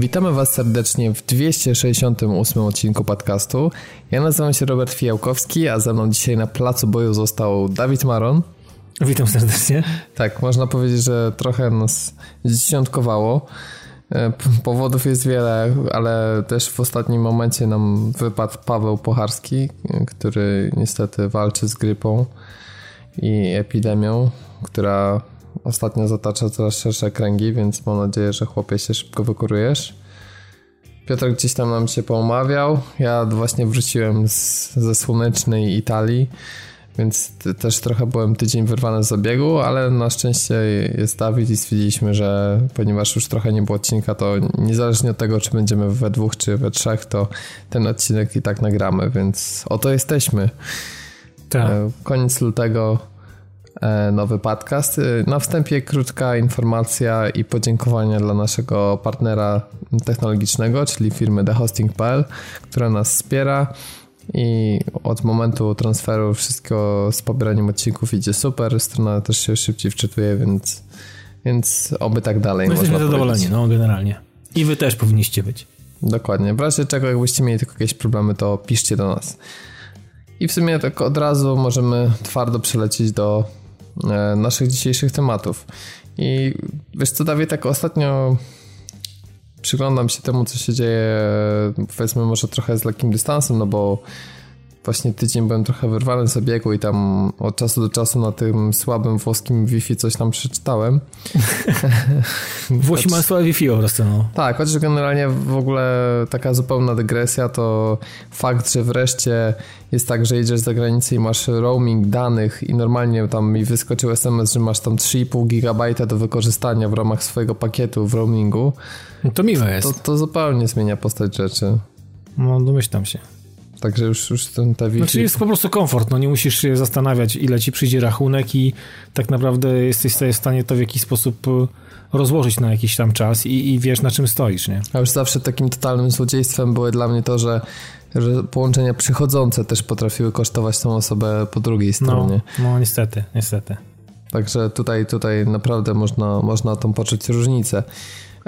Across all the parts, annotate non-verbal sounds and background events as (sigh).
Witamy Was serdecznie w 268 odcinku podcastu. Ja nazywam się Robert Fijałkowski, a ze mną dzisiaj na placu boju został Dawid Maron. Witam serdecznie. Tak, można powiedzieć, że trochę nas dziesiątkowało. E, powodów jest wiele, ale też w ostatnim momencie nam wypadł Paweł Pocharski, który niestety walczy z grypą i epidemią, która ostatnio zatacza coraz szersze kręgi, więc mam nadzieję, że chłopie się szybko wykurujesz. Piotr gdzieś tam nam się poumawiał. Ja właśnie wróciłem z, ze słonecznej Italii, więc też trochę byłem tydzień wyrwany z zabiegu, ale na szczęście jest Dawid i stwierdziliśmy, że ponieważ już trochę nie było odcinka, to niezależnie od tego, czy będziemy we dwóch, czy we trzech, to ten odcinek i tak nagramy, więc oto jesteśmy. Tak. E, koniec lutego nowy podcast. E, na wstępie krótka informacja i podziękowania dla naszego partnera technologicznego, czyli firmy TheHosting.pl, która nas wspiera i od momentu transferu wszystko z pobieraniem odcinków idzie super, strona też się szybciej wczytuje, więc, więc oby tak dalej. My jesteśmy zadowoleni, no generalnie. I wy też powinniście być. Dokładnie. W razie czego, jakbyście mieli tylko jakieś problemy, to piszcie do nas. I w sumie tak od razu możemy twardo przelecieć do E, naszych dzisiejszych tematów. I wiesz co, Dawid, tak ostatnio przyglądam się temu, co się dzieje, powiedzmy może trochę z lekkim dystansem, no bo właśnie tydzień byłem trochę wyrwany z biegu i tam od czasu do czasu na tym słabym włoskim Wi-Fi coś tam przeczytałem. (laughs) Włosi mają słabe Wi-Fi po prostu, no. Tak, chociaż generalnie w ogóle taka zupełna dygresja to fakt, że wreszcie jest tak, że jedziesz za granicę i masz roaming danych i normalnie tam mi wyskoczył SMS, że masz tam 3,5 GB do wykorzystania w ramach swojego pakietu w roamingu. No to miłe jest. To, to zupełnie zmienia postać rzeczy. No domyślam się. Także już, już ten ta Wi-Fi... Znaczy jest po prostu komfort, no nie musisz się zastanawiać ile ci przyjdzie rachunek i tak naprawdę jesteś w stanie to w jakiś sposób e, rozłożyć na jakiś tam czas i, i wiesz na czym stoisz, nie? A już zawsze takim totalnym złodziejstwem były dla mnie to, że że połączenia przychodzące też potrafiły kosztować tą osobę po drugiej stronie. No, no niestety, niestety. Także tutaj, tutaj naprawdę można, można tą poczuć różnicę.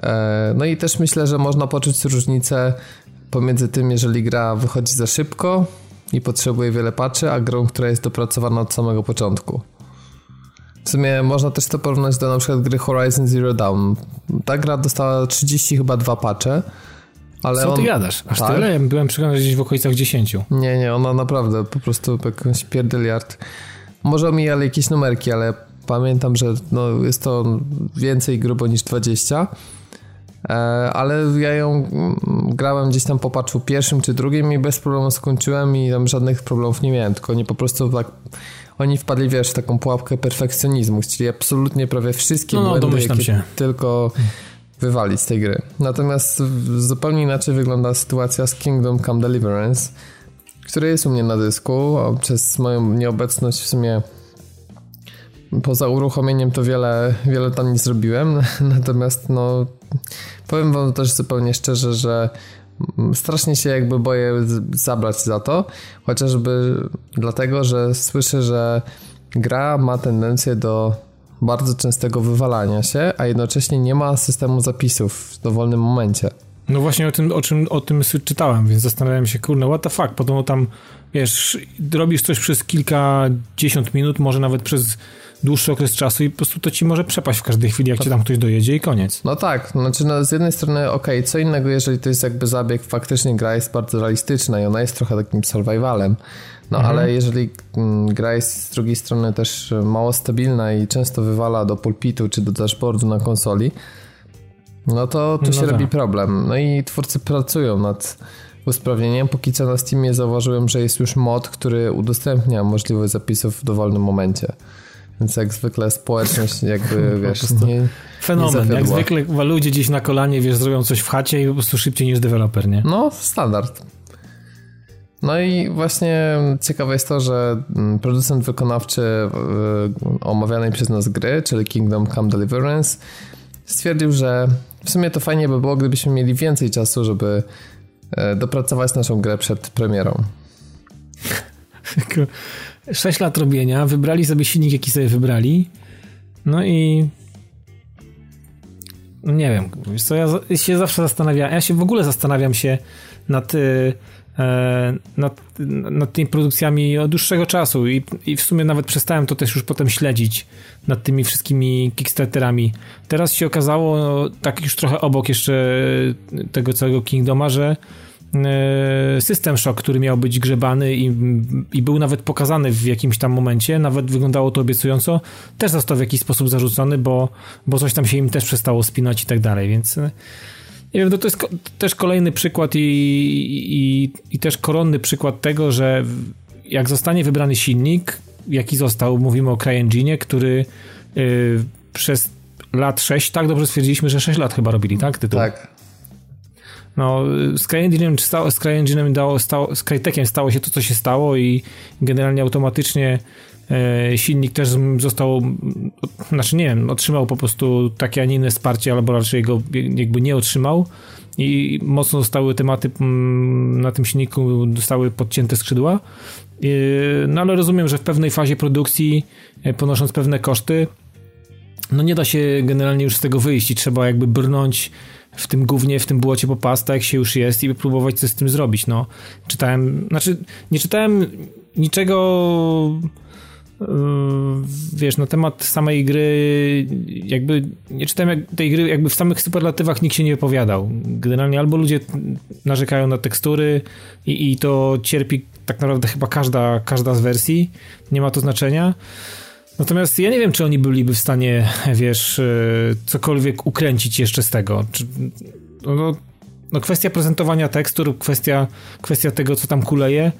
E, no i też myślę, że można poczuć różnicę pomiędzy tym, jeżeli gra wychodzi za szybko i potrzebuje wiele patchy, a grą, która jest dopracowana od samego początku. W sumie można też to porównać do na przykład gry Horizon Zero Dawn. Ta gra dostała 30 chyba dwa patche, ale Co ty jadasz? Aż tak? tyle? Byłem przekonany, że gdzieś w okolicach 10. Nie, nie, ona naprawdę po prostu jakąś pierdyliard. Może omijali jakieś numerki, ale pamiętam, że no, jest to więcej grubo niż 20. E, ale ja ją mm, grałem gdzieś tam po patchu pierwszym czy drugim i bez problemu skończyłem i tam żadnych problemów nie miałem, tylko nie po prostu tak oni wpadli, wiesz, w taką pułapkę perfekcjonizmu, chcieli absolutnie prawie wszystkie no, błędy, jakie się. tylko wywalić z tej gry. Natomiast zupełnie inaczej wygląda sytuacja z Kingdom Come Deliverance, który jest u mnie na dysku, a przez moją nieobecność w sumie poza uruchomieniem to wiele, wiele tam nie zrobiłem, (laughs) natomiast no powiem wam też zupełnie szczerze, że strasznie się jakby boję zabrać za to, chociażby dlatego, że słyszę, że gra ma tendencję do bardzo częstego wywalania się, a jednocześnie nie ma systemu zapisów w dowolnym momencie. No właśnie o tym, o czym o tym czytałem, więc zastanawiałem się, kurde, what the fuck, potem tam, wiesz, robisz coś przez kilkadziesiąt minut, może nawet przez dłuższy okres czasu i po prostu to ci może przepaść w każdej chwili, jak to... cię tam ktoś dojedzie i koniec. No tak, znaczy no, z jednej strony okej, okay, co innego, jeżeli to jest jakby zabieg, faktycznie gra jest bardzo realistyczna i ona jest trochę takim survivalem, no mhm. ale jeżeli mm, gra jest z drugiej strony też mało stabilna i często wywala do pulpitu czy do dashboardu na konsoli, no to tu no się tak. robi problem. No i twórcy pracują nad usprawnieniem. Póki co na Steamie zauważyłem, że jest już mod, który udostępnia możliwość zapisów w dowolnym momencie. Więc jak zwykle społeczność jakby, (laughs) wiesz, nie, Fenomen. Nie jak zwykle ludzie gdzieś na kolanie, wiesz, zrobią coś w chacie i po prostu szybciej niż deweloper, nie? No, standard. No i właśnie ciekawe jest to, że mm, producent wykonawczy omawianej przez nas gry, czyli Kingdom Come Deliverance, stwierdził, że w sumie to fajnie by było, gdybyśmy mieli więcej czasu, żeby e, dopracować naszą grę przed premierą. (laughs) 6 lat robienia, wybrali sobie silnik, jaki sobie wybrali. No i no nie wiem, co, ja się zawsze zastanawiam, ja się w ogóle zastanawiam się nad, y, e, nad, nad tymi produkcjami od dłuższego czasu i, i w sumie nawet przestałem to też już potem śledzić nad tymi wszystkimi Kickstarterami. Teraz się okazało, tak już trochę obok jeszcze tego całego Kingdoma, że System Shock, który miał być grzebany i, i był nawet pokazany w jakimś tam momencie, nawet wyglądało to obiecująco, też został w jakiś sposób zarzucony, bo, bo coś tam się im też przestało spinać i tak dalej, więc e, nie wiem, to, to jest ko też kolejny przykład i, i, i też koronny przykład tego, że jak zostanie wybrany silnik, jaki został, mówimy o CryEngine, który yy, przez lat 6, tak dobrze stwierdziliśmy, że 6 lat chyba robili, tak? Tytuł. Tak. No, z CryEngine'em, stało, z CryEngine'em dało, stało, z Crytekiem stało się to, co się stało i generalnie automatycznie e, silnik też został, znaczy nie wiem, otrzymał po prostu takie, a nie inne wsparcie, albo raczej go jakby nie otrzymał i mocno zostały tematy mm, na tym silniku zostały podcięte skrzydła. E, no ale rozumiem, że w pewnej fazie produkcji, e, ponosząc pewne koszty, no nie da się generalnie już z tego wyjść i trzeba jakby brnąć w tym głównie, w tym błocie popasta, jak się już jest i próbować coś z tym zrobić, no. Czytałem, znaczy nie czytałem niczego yy, wiesz, na temat samej gry jakby nie czytałem jak, tej gry, jakby w samych superlatywach nikt się nie wypowiadał. Generalnie albo ludzie narzekają na tekstury i, i to cierpi tak naprawdę chyba każda, każda z wersji, nie ma to znaczenia, Natomiast ja nie wiem, czy oni byliby w stanie, wiesz, e, cokolwiek ukręcić jeszcze z tego. Czy, no, no, no, kwestia prezentowania tekstur, kwestia, kwestia tego, co tam kuleje.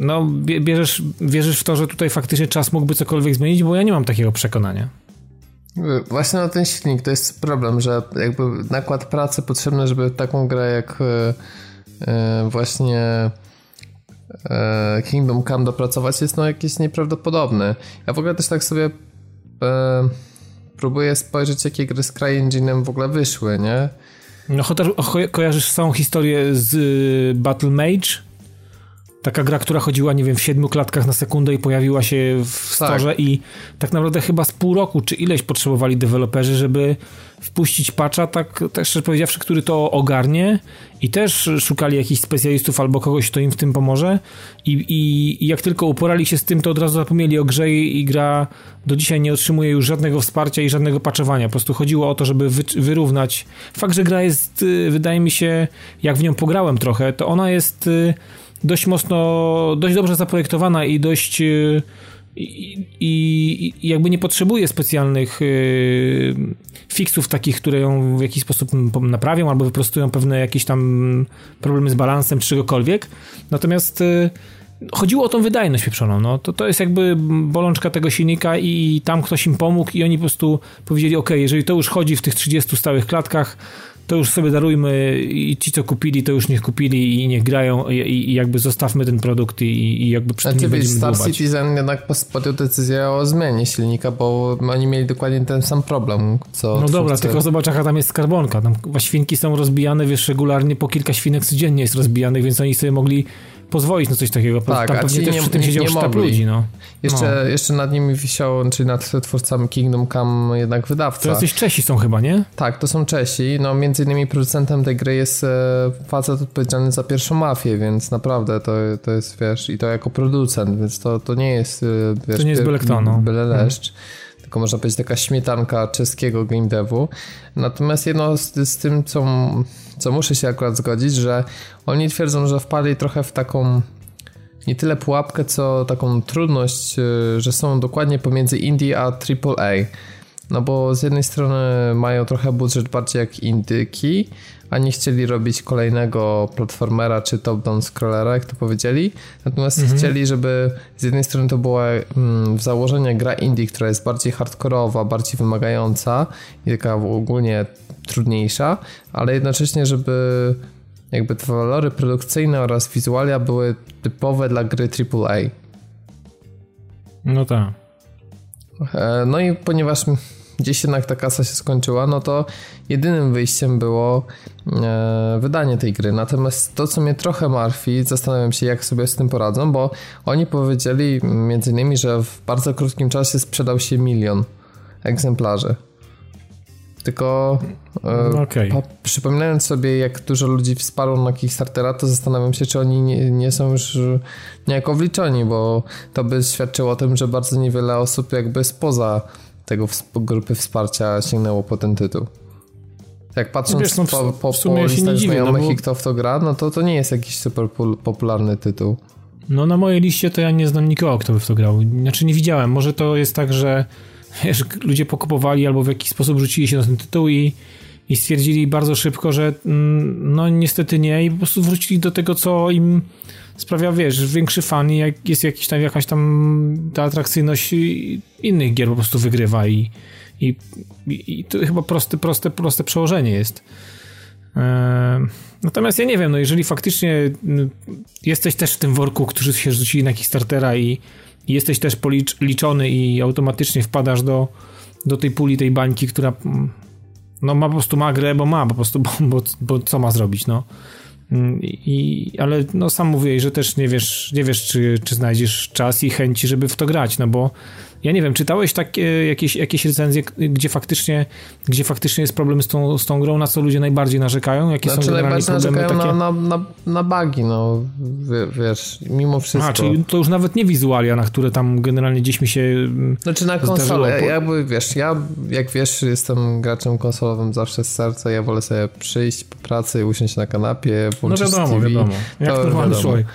No, bierzesz, wierzysz w to, że tutaj faktycznie czas mógłby cokolwiek zmienić, bo ja nie mam takiego przekonania. Właśnie na ten silnik to jest problem, że jakby nakład pracy potrzebny, żeby taką grę jak właśnie E, Kingdom Come dopracować jest no jakiś nieprawdopodobny. Ja w ogóle też tak sobie e, próbuję spojrzeć, jakie gry z CryEngine'em w ogóle wyszły, nie? No chociaż kojarzysz całą historię z y, Battle Mage? Taka gra, która chodziła, nie wiem, w siedmiu klatkach na sekundę i pojawiła się w storze tak. i tak naprawdę chyba z pół roku, czy ileś potrzebowali deweloperzy, żeby wpuścić patcha, tak też szczerze powiedziawszy, który to ogarnie i też szukali jakichś specjalistów albo kogoś, kto im w tym pomoże i, i, i jak tylko uporali się z tym, to od razu zapomnieli o grze i, i, gra do dzisiaj nie otrzymuje już żadnego wsparcia i żadnego patchowania. Po prostu chodziło o to, żeby wy, wyrównać. Fakt, że gra jest, y, wydaje mi się, jak w nią pograłem trochę, to ona jest y, dość mocno, dość dobrze zaprojektowana i dość y, i, i, i, jakby nie potrzebuje specjalnych y, fixów takich, które ją w jakiś sposób naprawią albo wyprostują pewne jakieś tam problemy z balansem czy czegokolwiek. Natomiast y, chodziło o tą wydajność pieprzoną. No. To, to jest jakby bolączka tego silnika i tam ktoś im pomógł i oni po prostu powiedzieli, ok, jeżeli to już chodzi w tych 30 stałych klatkach, to już sobie darujmy i ci, co kupili, to już niech kupili i niech grają i, i jakby zostawmy ten produkt i, i jakby przy tym nie będziemy Star dłubać. Citizen jednak podjął decyzję o zmianie silnika, bo oni mieli dokładnie ten sam problem, co No dobra, tylko zobacz jaka tam jest skarbonka. Tam świnki są rozbijane, wiesz, regularnie po kilka świnek codziennie jest rozbijanych, więc oni sobie mogli pozwolić na coś takiego. Tak, Tam pewnie też nie, przy tym siedział sztab ludzi, no. Jeszcze, no. jeszcze nad nimi wisiał, czyli nad twórcami Kingdom Come jednak wydawca. To jacyś Czesi są chyba, nie? Tak, to są Czesi. No między innymi producentem tej gry jest e, facet odpowiedzialny za pierwszą mafię, więc naprawdę to, to jest, wiesz, i to jako producent, więc to, to nie jest, e, wiesz, to nie jest byle kto, no. Byle mhm. leszcz. Hmm tylko można powiedzieć taka śmietanka czeskiego game devu. Natomiast jedno z, z tym, co co muszę się akurat zgodzić, że oni twierdzą, że wpadli trochę w taką nie tyle pułapkę, co taką trudność, y, że są dokładnie pomiędzy indie a AAA. No bo z jednej strony mają trochę budżet bardziej jak indyki, a nie chcieli robić kolejnego platformera czy top-down scrollera, jak to powiedzieli. Natomiast mhm. chcieli, żeby z jednej strony to była mm, w założeniu gra indie, która jest bardziej hardkorowa, bardziej wymagająca i taka ogólnie trudniejsza, ale jednocześnie, żeby jakby te walory produkcyjne oraz wizualia były typowe dla gry AAA. No tak. E, no i ponieważ gdzieś jednak ta kasa się skończyła, no to jedynym wyjściem było e, wydanie tej gry. Natomiast to, co mnie trochę martwi, zastanawiam się, jak sobie z tym poradzą, bo oni powiedzieli między innymi, że w bardzo krótkim czasie sprzedał się milion egzemplarzy. Tylko e, okay. przypominając sobie, jak dużo ludzi wsparło na Kickstartera, to zastanawiam się, czy oni nie, nie są już niejako wliczeni, bo to by świadczyło o tym, że bardzo niewiele osób jakby spoza tego grupy wsparcia sięgnęło po ten tytuł. Jak patrząc Wiesz, no w, po, po, po listach znajomych no bo... i kto w to gra, no to to nie jest jakiś super popularny tytuł. No na mojej liście to ja nie znam nikogo, kto by w to grał. Znaczy nie widziałem. Może to jest tak, że wiesz, ludzie pokupowali albo w jakiś sposób rzucili się na ten tytuł i, i stwierdzili bardzo szybko, że mm, no niestety nie i po prostu wrócili do tego, co im sprawia, wiesz, większy fan i jak jest jakiś tam, jakaś tam ta atrakcyjność innych gier po prostu wygrywa i, i, i to chyba proste, proste, proste przełożenie jest. Eee, natomiast ja nie wiem, no jeżeli faktycznie mm, jesteś też w tym worku, którzy się rzucili na Kickstartera i, jesteś też policzony i automatycznie wpadasz do, do tej puli, tej bańki, która mm, no ma po prostu ma grę, bo ma po prostu, bo, bo, bo co ma zrobić, no. Mm, I, ale no sam mówiłeś, że też nie wiesz, nie wiesz czy, czy znajdziesz czas i chęci, żeby w to grać, no bo ja nie wiem, czytałeś takie jakieś, jakieś recenzje, gdzie faktycznie, gdzie faktycznie jest problem z tą, z tą grą, na co ludzie najbardziej narzekają? Jakie znaczy, są najbardziej problemy narzekają takie? Na, na, na bugi, no wiesz, mimo wszystko. A, czyli to już nawet nie wizualia, na które tam generalnie gdzieś mi się mm, Znaczy na konsolę, ja, jakby wiesz, ja jak wiesz, jestem graczem konsolowym zawsze z serca, ja wolę sobie przyjść po pracy, usiąść na kanapie, włączyć No wiadomo, TV, wiadomo. Jak to normalny człowiek.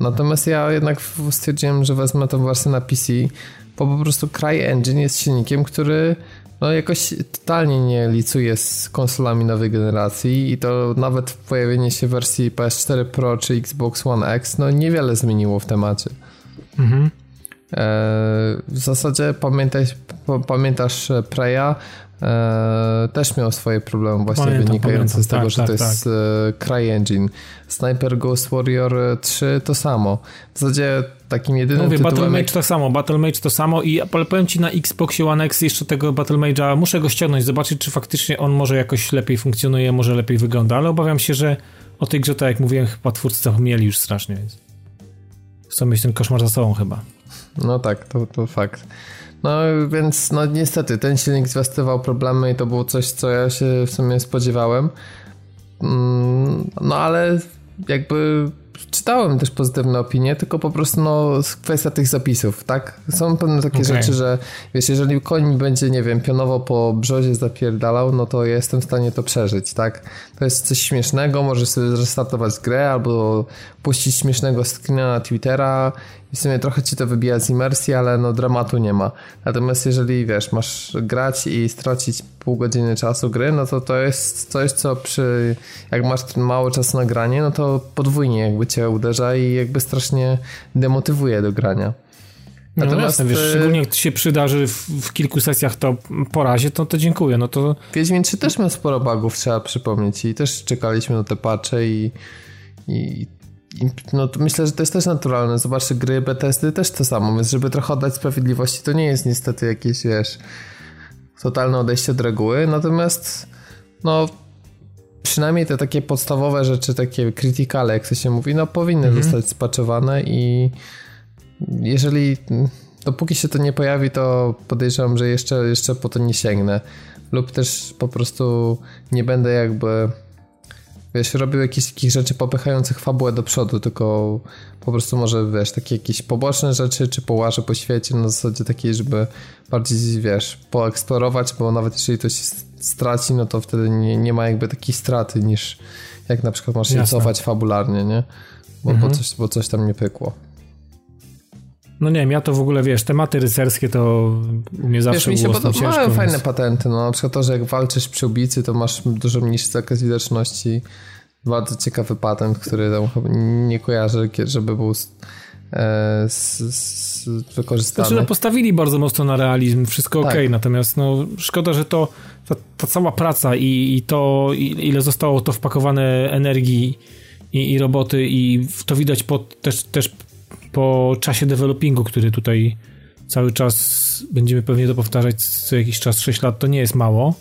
Natomiast ja jednak stwierdziłem, że wezmę tą wersję na PC, bo po prostu CryEngine jest silnikiem, który no jakoś totalnie nie licuje z konsolami nowej generacji i to nawet pojawienie się wersji PS4 Pro czy Xbox One X no niewiele zmieniło w temacie. Mhm. E, w zasadzie pamiętaj, pamiętasz Preya, e, też miał swoje problemy właśnie pamiętam, wynikające pamiętam. z tego, tak, że tak, to jest tak. E, CryEngine. Sniper Ghost Warrior 3 to samo. W zasadzie takim jedynym Mówię, tytułem... Battle Mage to samo, Battle Mage to samo i powiem ci na Xboxie One X jeszcze tego Battle Mage'a, muszę go ściągnąć, zobaczyć czy faktycznie on może jakoś lepiej funkcjonuje, może lepiej wygląda, ale obawiam się, że o tej grze, tak jak mówiłem, chyba twórcy mieli już strasznie, więc chcą mieć ten koszmar za sobą chyba. No tak, to, to fakt. No więc no niestety ten silnik zwiastował problemy i to było coś, co ja się w sumie spodziewałem. Mm, no ale jakby czytałem też pozytywne opinie, tylko po prostu no, kwestia tych zapisów, tak? Są pewne takie okay. rzeczy, że wiesz, jeżeli koń będzie, nie wiem, pionowo po brzozie zapierdalał, no to jestem w stanie to przeżyć, tak? To jest coś śmiesznego, możesz sobie zrestartować grę albo puścić śmiesznego screena na Twittera i w sumie trochę ci to wybija z imersji, ale no dramatu nie ma. Natomiast jeżeli, wiesz, masz grać i stracić pół godziny czasu gry, no to to jest coś, co przy, jak masz mało czasu na granie, no to podwójnie jakby cię uderza i jakby strasznie demotywuje do grania. No Natomiast, no jasne, wiesz, e, szczególnie jak się przydarzy w, w, kilku sesjach to po razie, to, to dziękuję. No to... Wiedźmin 3 też miał sporo bugów, trzeba przypomnieć i też czekaliśmy na te patche i, i no to myślę, że to jest też naturalne. Zobaczcie, gry Bethesdy też to samo, więc żeby trochę oddać sprawiedliwości, to nie jest niestety jakieś, wiesz, totalne odejście od reguły, natomiast no przynajmniej te takie podstawowe rzeczy, takie krytykale, jak to się mówi, no powinny mhm. zostać spaczowane i jeżeli dopóki się to nie pojawi, to podejrzewam, że jeszcze, jeszcze po to nie sięgnę lub też po prostu nie będę jakby wiesz, robił jakieś takich rzeczy popychających fabułę do przodu, tylko po prostu może, wiesz, takie jakieś poboczne rzeczy, czy połaże po świecie na zasadzie takiej, żeby bardziej, wiesz, poeksplorować, bo nawet jeżeli to się straci, no to wtedy nie, nie ma jakby takiej straty, niż jak na przykład masz się cofać fabularnie, nie? Bo, mhm. bo, coś, bo coś tam nie pykło. No nie wiem, ja to w ogóle, wiesz, tematy rycerskie to u mnie zawsze wiesz, mi się podoba, Mają fajne patenty, no na przykład to, że jak walczysz przy ubicy, to masz dużo mniejszy zakres widoczności. Bardzo ciekawy patent, który tam nie kojarzę, żeby był e, z, z, wykorzystany. Znaczy, no, postawili bardzo mocno na realizm, wszystko tak. ok, natomiast no, szkoda, że to ta, ta cała praca i, i to, i, ile zostało to wpakowane energii i, i roboty i to widać po, też, też po czasie developingu, który tutaj cały czas będziemy pewnie to powtarzać co jakiś czas, 6 lat, to nie jest mało.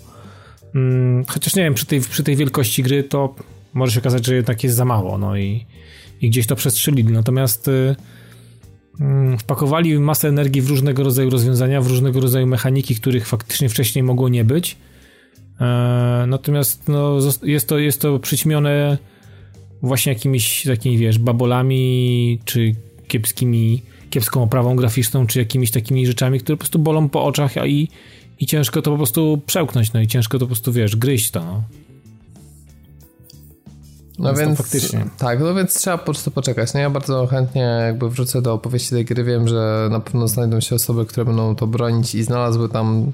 Mm, chociaż nie wiem, przy tej, przy tej wielkości gry to może się okazać, że jednak jest za mało, no i, i gdzieś to przestrzelili. Natomiast y, y, wpakowali masę energii w różnego rodzaju rozwiązania, w różnego rodzaju mechaniki, których faktycznie wcześniej mogło nie być. E, natomiast no, jest, to, jest to przyćmione właśnie jakimiś takimi, wiesz, babolami, czy kiepskimi, kiepską oprawą graficzną, czy jakimiś takimi rzeczami, które po prostu bolą po oczach, a i, i ciężko to po prostu przełknąć, no i ciężko to po prostu, wiesz, gryźć to, no. No więc, faktycznie. tak, no więc trzeba po prostu poczekać. No ja bardzo chętnie jakby wrócę do opowieści tej gry. Wiem, że na pewno znajdą się osoby, które będą to bronić i znalazły tam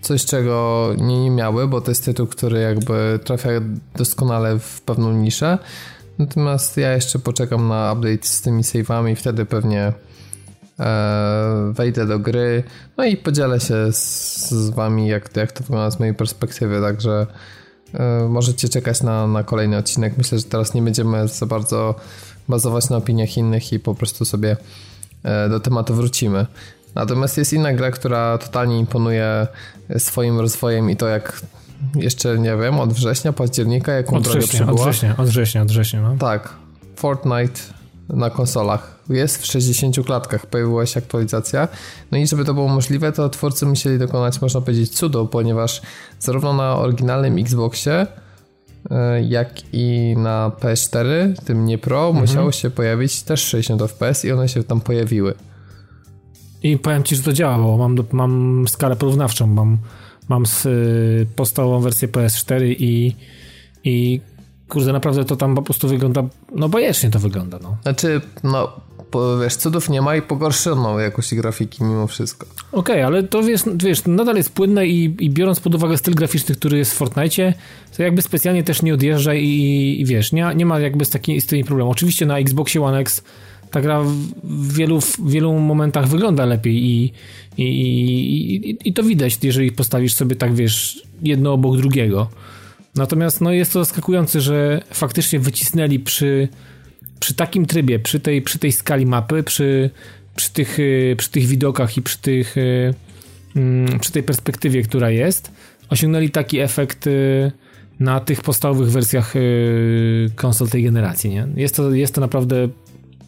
coś, czego nie, nie miały, bo to jest tytuł, który jakby trafia doskonale w pewną niszę. Natomiast ja jeszcze poczekam na update z tymi save'ami wtedy pewnie e, wejdę do gry. No i podzielę się z, z wami, jak, jak to wygląda z mojej perspektywy, także e, możecie czekać na, na kolejny odcinek. Myślę, że teraz nie będziemy za bardzo bazować na opiniach innych i po prostu sobie e, do tematu wrócimy. Natomiast jest inna gra, która totalnie imponuje swoim rozwojem i to jak jeszcze nie wiem, od września, października, jaką od września, Od września, od września, od września, no. Tak. Fortnite na konsolach. Jest w 60 klatkach, pojawiła się aktualizacja. No i żeby to było możliwe, to twórcy musieli dokonać, można powiedzieć, cudu, ponieważ zarówno na oryginalnym Xboxie, e, jak i na PS4, tym nie Pro, mhm. musiało się pojawić też 60 FPS i one się tam pojawiły. I powiem Ci, że to działa, bo mam, mam skalę porównawczą, mam, mam z, y, podstawową wersję PS4 i, i kurde, naprawdę to tam po prostu wygląda, no bajecznie to wygląda, no. Znaczy, no, wiesz, cudów nie ma i pogorszoną jakość grafiki mimo wszystko. Okej, okay, ale to wiesz, wiesz, nadal jest płynne i, i, biorąc pod uwagę styl graficzny, który jest w Fortnite, to jakby specjalnie też nie odjeżdża i, i wiesz, nie, nie ma jakby z, taki, z tymi problemem. Oczywiście na Xboxie One X ta gra w wielu, w wielu momentach wygląda lepiej i, i, i, i to widać, jeżeli postawisz sobie tak, wiesz, jedno obok drugiego. Natomiast no, jest to zaskakujące, że faktycznie wycisnęli przy, przy takim trybie, przy tej, przy tej skali mapy, przy, przy, tych, przy tych widokach i przy, tych, mm, przy tej perspektywie, która jest, osiągnęli taki efekt y, na tych podstawowych wersjach y, konsol tej generacji. Nie? Jest, to, jest to naprawdę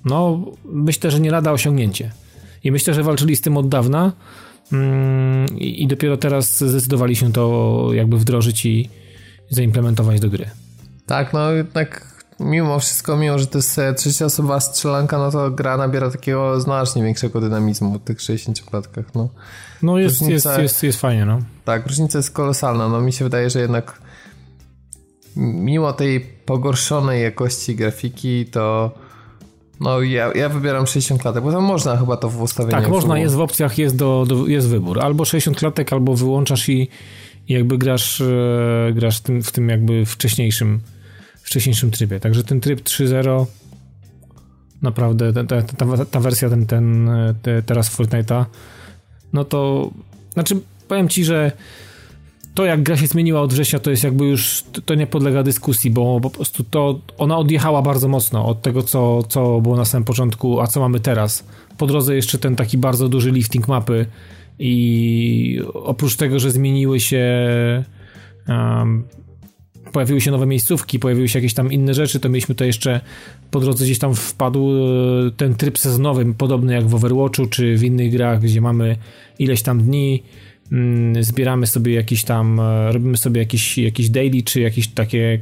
no myślę, że nie lada osiągnięcie. I myślę, że walczyli z tym od dawna mm, i dopiero teraz zdecydowali się to jakby wdrożyć i zaimplementować do gry. Tak, no jednak mimo wszystko, mimo że to jest trzecia osoba strzelanka, no to gra nabiera takiego znacznie większego dynamizmu w tych 60 klatkach, no. No jest, różnica, jest, jest, jest fajnie, no. Tak, różnica jest kolosalna, no mi się wydaje, że jednak mimo tej pogorszonej jakości grafiki, to no ja, ja wybieram 60 klatek, bo tam można chyba to w ustawieniach. Tak, można, jest w opcjach, jest, do, do, jest wybór. Albo 60 klatek, albo wyłączasz i, i jakby grasz, e, grasz tym, w tym jakby wcześniejszym, wcześniejszym trybie. Także ten tryb 3.0 naprawdę, ta, ta, ta, ta wersja ten, ten te, teraz Fortnite'a no to, znaczy powiem ci, że to jak gra się zmieniła od września, to jest jakby już, to nie podlega dyskusji, bo po prostu to, ona odjechała bardzo mocno od tego, co, co było na samym początku, a co mamy teraz. Po drodze jeszcze ten taki bardzo duży lifting mapy i oprócz tego, że zmieniły się um, pojawiły się nowe miejscówki, pojawiły się jakieś tam inne rzeczy, to mieliśmy to jeszcze po drodze gdzieś tam wpadł e, ten tryb sezonowy, podobny jak w Overwatchu czy w innych grach, gdzie mamy ileś tam dni, zbieramy sobie jakieś tam, e, robimy sobie jakieś, jakieś daily, czy jakieś takie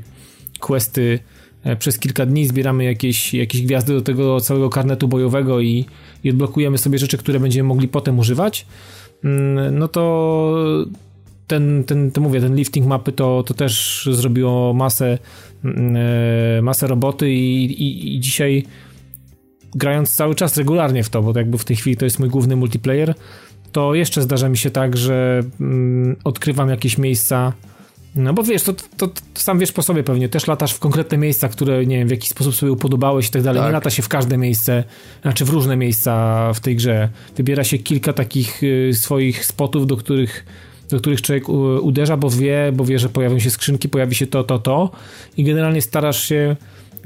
questy e, przez kilka dni, zbieramy jakieś, jakieś gwiazdy do tego całego karnetu bojowego i, i odblokujemy sobie rzeczy, które będziemy mogli potem używać, mm, no to ten, ten, to mówię, ten lifting mapy to, to też zrobiło masę, mm, e, masę roboty i, i, i dzisiaj grając cały czas regularnie w to, bo jakby w tej chwili to jest mój główny multiplayer, to jeszcze zdarza mi się tak, że mm, odkrywam jakieś miejsca. No bo wiesz, to, to, to, sam wiesz po sobie pewnie, też latasz w konkretne miejsca, które nie wiem, w jakiś sposób sobie upodobałeś i tak dalej. Tak. Nie lata się w każde miejsce, znaczy w różne miejsca w tej grze. Wybiera się kilka takich y, swoich spotów, do których do których człowiek uderza, bo wie, bo wie, że pojawią się skrzynki, pojawi się to, to, to i generalnie starasz się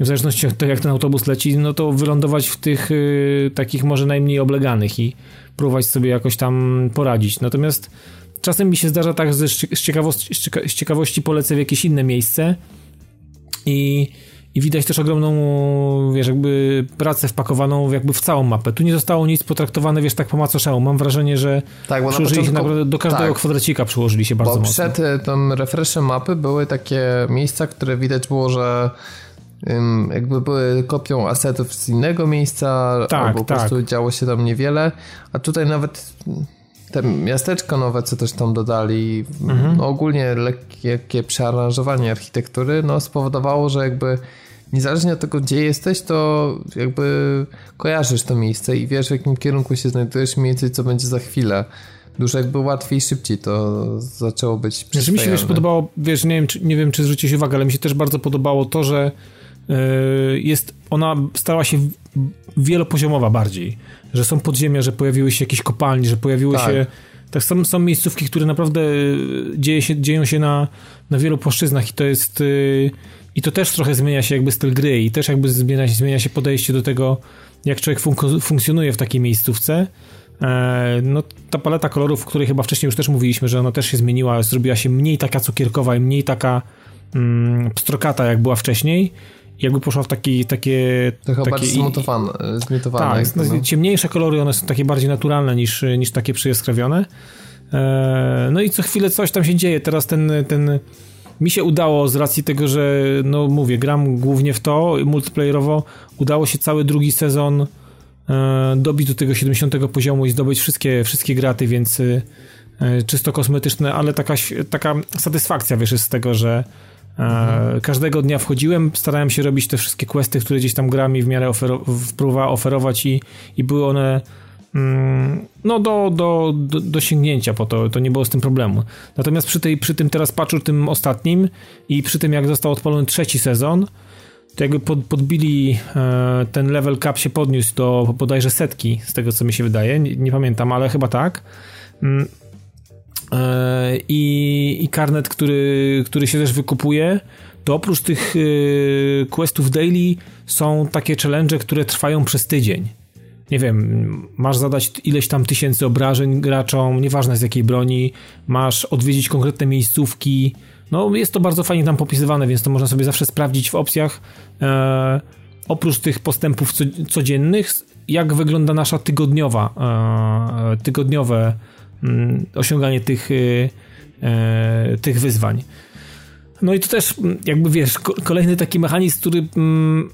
w zależności od tego, jak ten autobus leci, no to wylądować w tych y, takich może najmniej obleganych i próbować sobie jakoś tam poradzić. Natomiast czasem mi się zdarza tak, że z ciekawości, z ciekawości polecę w jakieś inne miejsce i, i widać też ogromną, wiesz, jakby pracę wpakowaną jakby w całą mapę. Tu nie zostało nic potraktowane, wiesz, tak po macoszemu. Mam wrażenie, że tak, bo przyłożyli początku, się naprawdę do każdego tak, kwadracika przyłożyli się bardzo bo mocno. przed e, tym refreshem mapy były takie miejsca, które widać było, że jakby były kopią asetów z innego miejsca, tak, albo po tak. prostu działo się tam niewiele, a tutaj nawet te miasteczko nowe, co też tam dodali, mhm. no ogólnie lekkie przearanżowanie architektury, no spowodowało, że jakby niezależnie od tego, gdzie jesteś, to jakby kojarzysz to miejsce i wiesz, w jakim kierunku się znajdujesz, mniej więcej co będzie za chwilę. Dużo jakby łatwiej, szybciej to zaczęło być Znaczy mi się wiesz, podobało, wiesz, nie wiem, czy, nie wiem, czy zwróciłeś uwagę, ale mi się też bardzo podobało to, że jest, ona stała się wielopoziomowa bardziej że są podziemia, że pojawiły się jakieś kopalnie, że pojawiły tak. się. Tak, są, są miejscówki, które naprawdę y, dzieje się, dzieją się na, na wielu płaszczyznach i to jest. Yy, I to też trochę zmienia się jakby styl gry i też jakby zmienia, zmienia się podejście do tego, jak człowiek fun- funkcjonuje w takiej miejscówce. No, ta paleta kolorów, o której chyba wcześniej już też mówiliśmy, że ona też się zmieniła, zrobiła się mniej taka cukierkowa i mniej taka mm, pstrokata, jak była wcześniej jakby poszła w taki, takie... Trochę takie, bardziej zmutowane. zmutowane tak, no. ciemniejsze kolory, one są takie bardziej naturalne niż, niż takie przyjaskrawione. E, no i co chwilę coś tam się dzieje. Teraz ten, ten mi się udało z racji tego, że no mówię, gram głównie w to multiplayerowo, udało się cały drugi sezon e, dobić do tego 70 poziomu i zdobyć wszystkie, wszystkie graty, więc e, czysto kosmetyczne, ale taka, taka satysfakcja wiesz jest z tego, że Mhm. Każdego dnia wchodziłem, starałem się robić te wszystkie questy, które gdzieś tam gra mi w miarę ofero- próbowała oferować i, i były one mm, no do, do, do, do, sięgnięcia po to, to nie było z tym problemu. Natomiast przy, tej, przy tym teraz patchu, tym ostatnim i przy tym jak został odpalony trzeci sezon, to jakby pod, podbili e, ten level cap się podniósł do bodajże setki, z tego co mi się wydaje, nie, nie pamiętam, ale chyba tak. E, i, i karnet, który, który się też wykupuje, to oprócz tych e, questów daily są takie challenge, które trwają przez tydzień. Nie wiem, masz zadać ileś tam tysięcy obrażeń graczom, nieważne z jakiej broni, masz odwiedzić konkretne miejscówki. No, jest to bardzo fajnie tam popisywane, więc to można sobie zawsze sprawdzić w opcjach. E, oprócz tych postępów codziennych, jak wygląda nasza tygodniowa, e, tygodniowe osiąganie tych, y, e, tych wyzwań. No i to też, mm, jakby wiesz, kolejny taki mechanizm, który mm,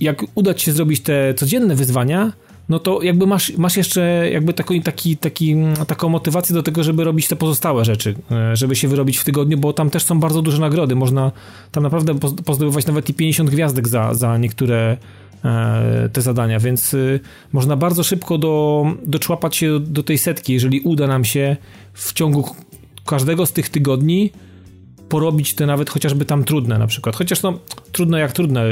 jak uda ci się zrobić te codzienne wyzwania, no to jakby masz, masz jeszcze jakby taki, taki, taki, taką motywację do tego, żeby robić te pozostałe rzeczy, e, żeby się wyrobić w tygodniu, bo tam też są bardzo duże nagrody. Można tam naprawdę pozdobywać nawet i 50 gwiazdek za, za niektóre te zadania, więc y, można bardzo szybko do, doczłapać się do tej setki, jeżeli uda nam się w ciągu każdego z tych tygodni porobić te nawet chociażby tam trudne na przykład. Chociaż no, trudne jak trudne.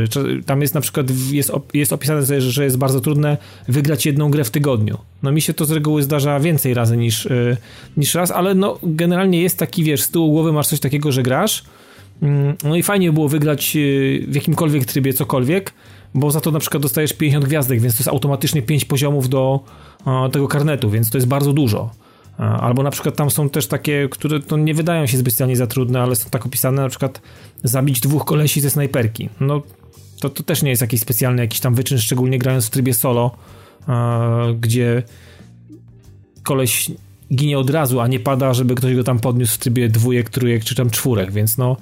Tam jest na przykład, jest, jest opisane, że jest bardzo trudne wygrać jedną grę w tygodniu. No mi się to z reguły zdarza więcej razy niż, y, niż raz, ale no generalnie jest taki, wiesz, z tyłu głowy masz coś takiego, że grasz, no i fajnie było wygrać y, w jakimkolwiek trybie cokolwiek, bo za to na przykład dostajesz 50 gwiazdek, więc to jest automatycznie 5 poziomów do tego karnetu, więc to jest bardzo dużo. Albo na przykład tam są też takie, które to nie wydają się specjalnie za trudne, ale są tak opisane, na przykład zabić dwóch kolesi ze snajperki. No to, to też nie jest jakiś specjalny jakiś tam wyczyn, szczególnie grając w trybie solo, gdzie koleś ginie od razu, a nie pada, żeby ktoś go tam podniósł w trybie dwójek, trójek czy tam czwórek, więc no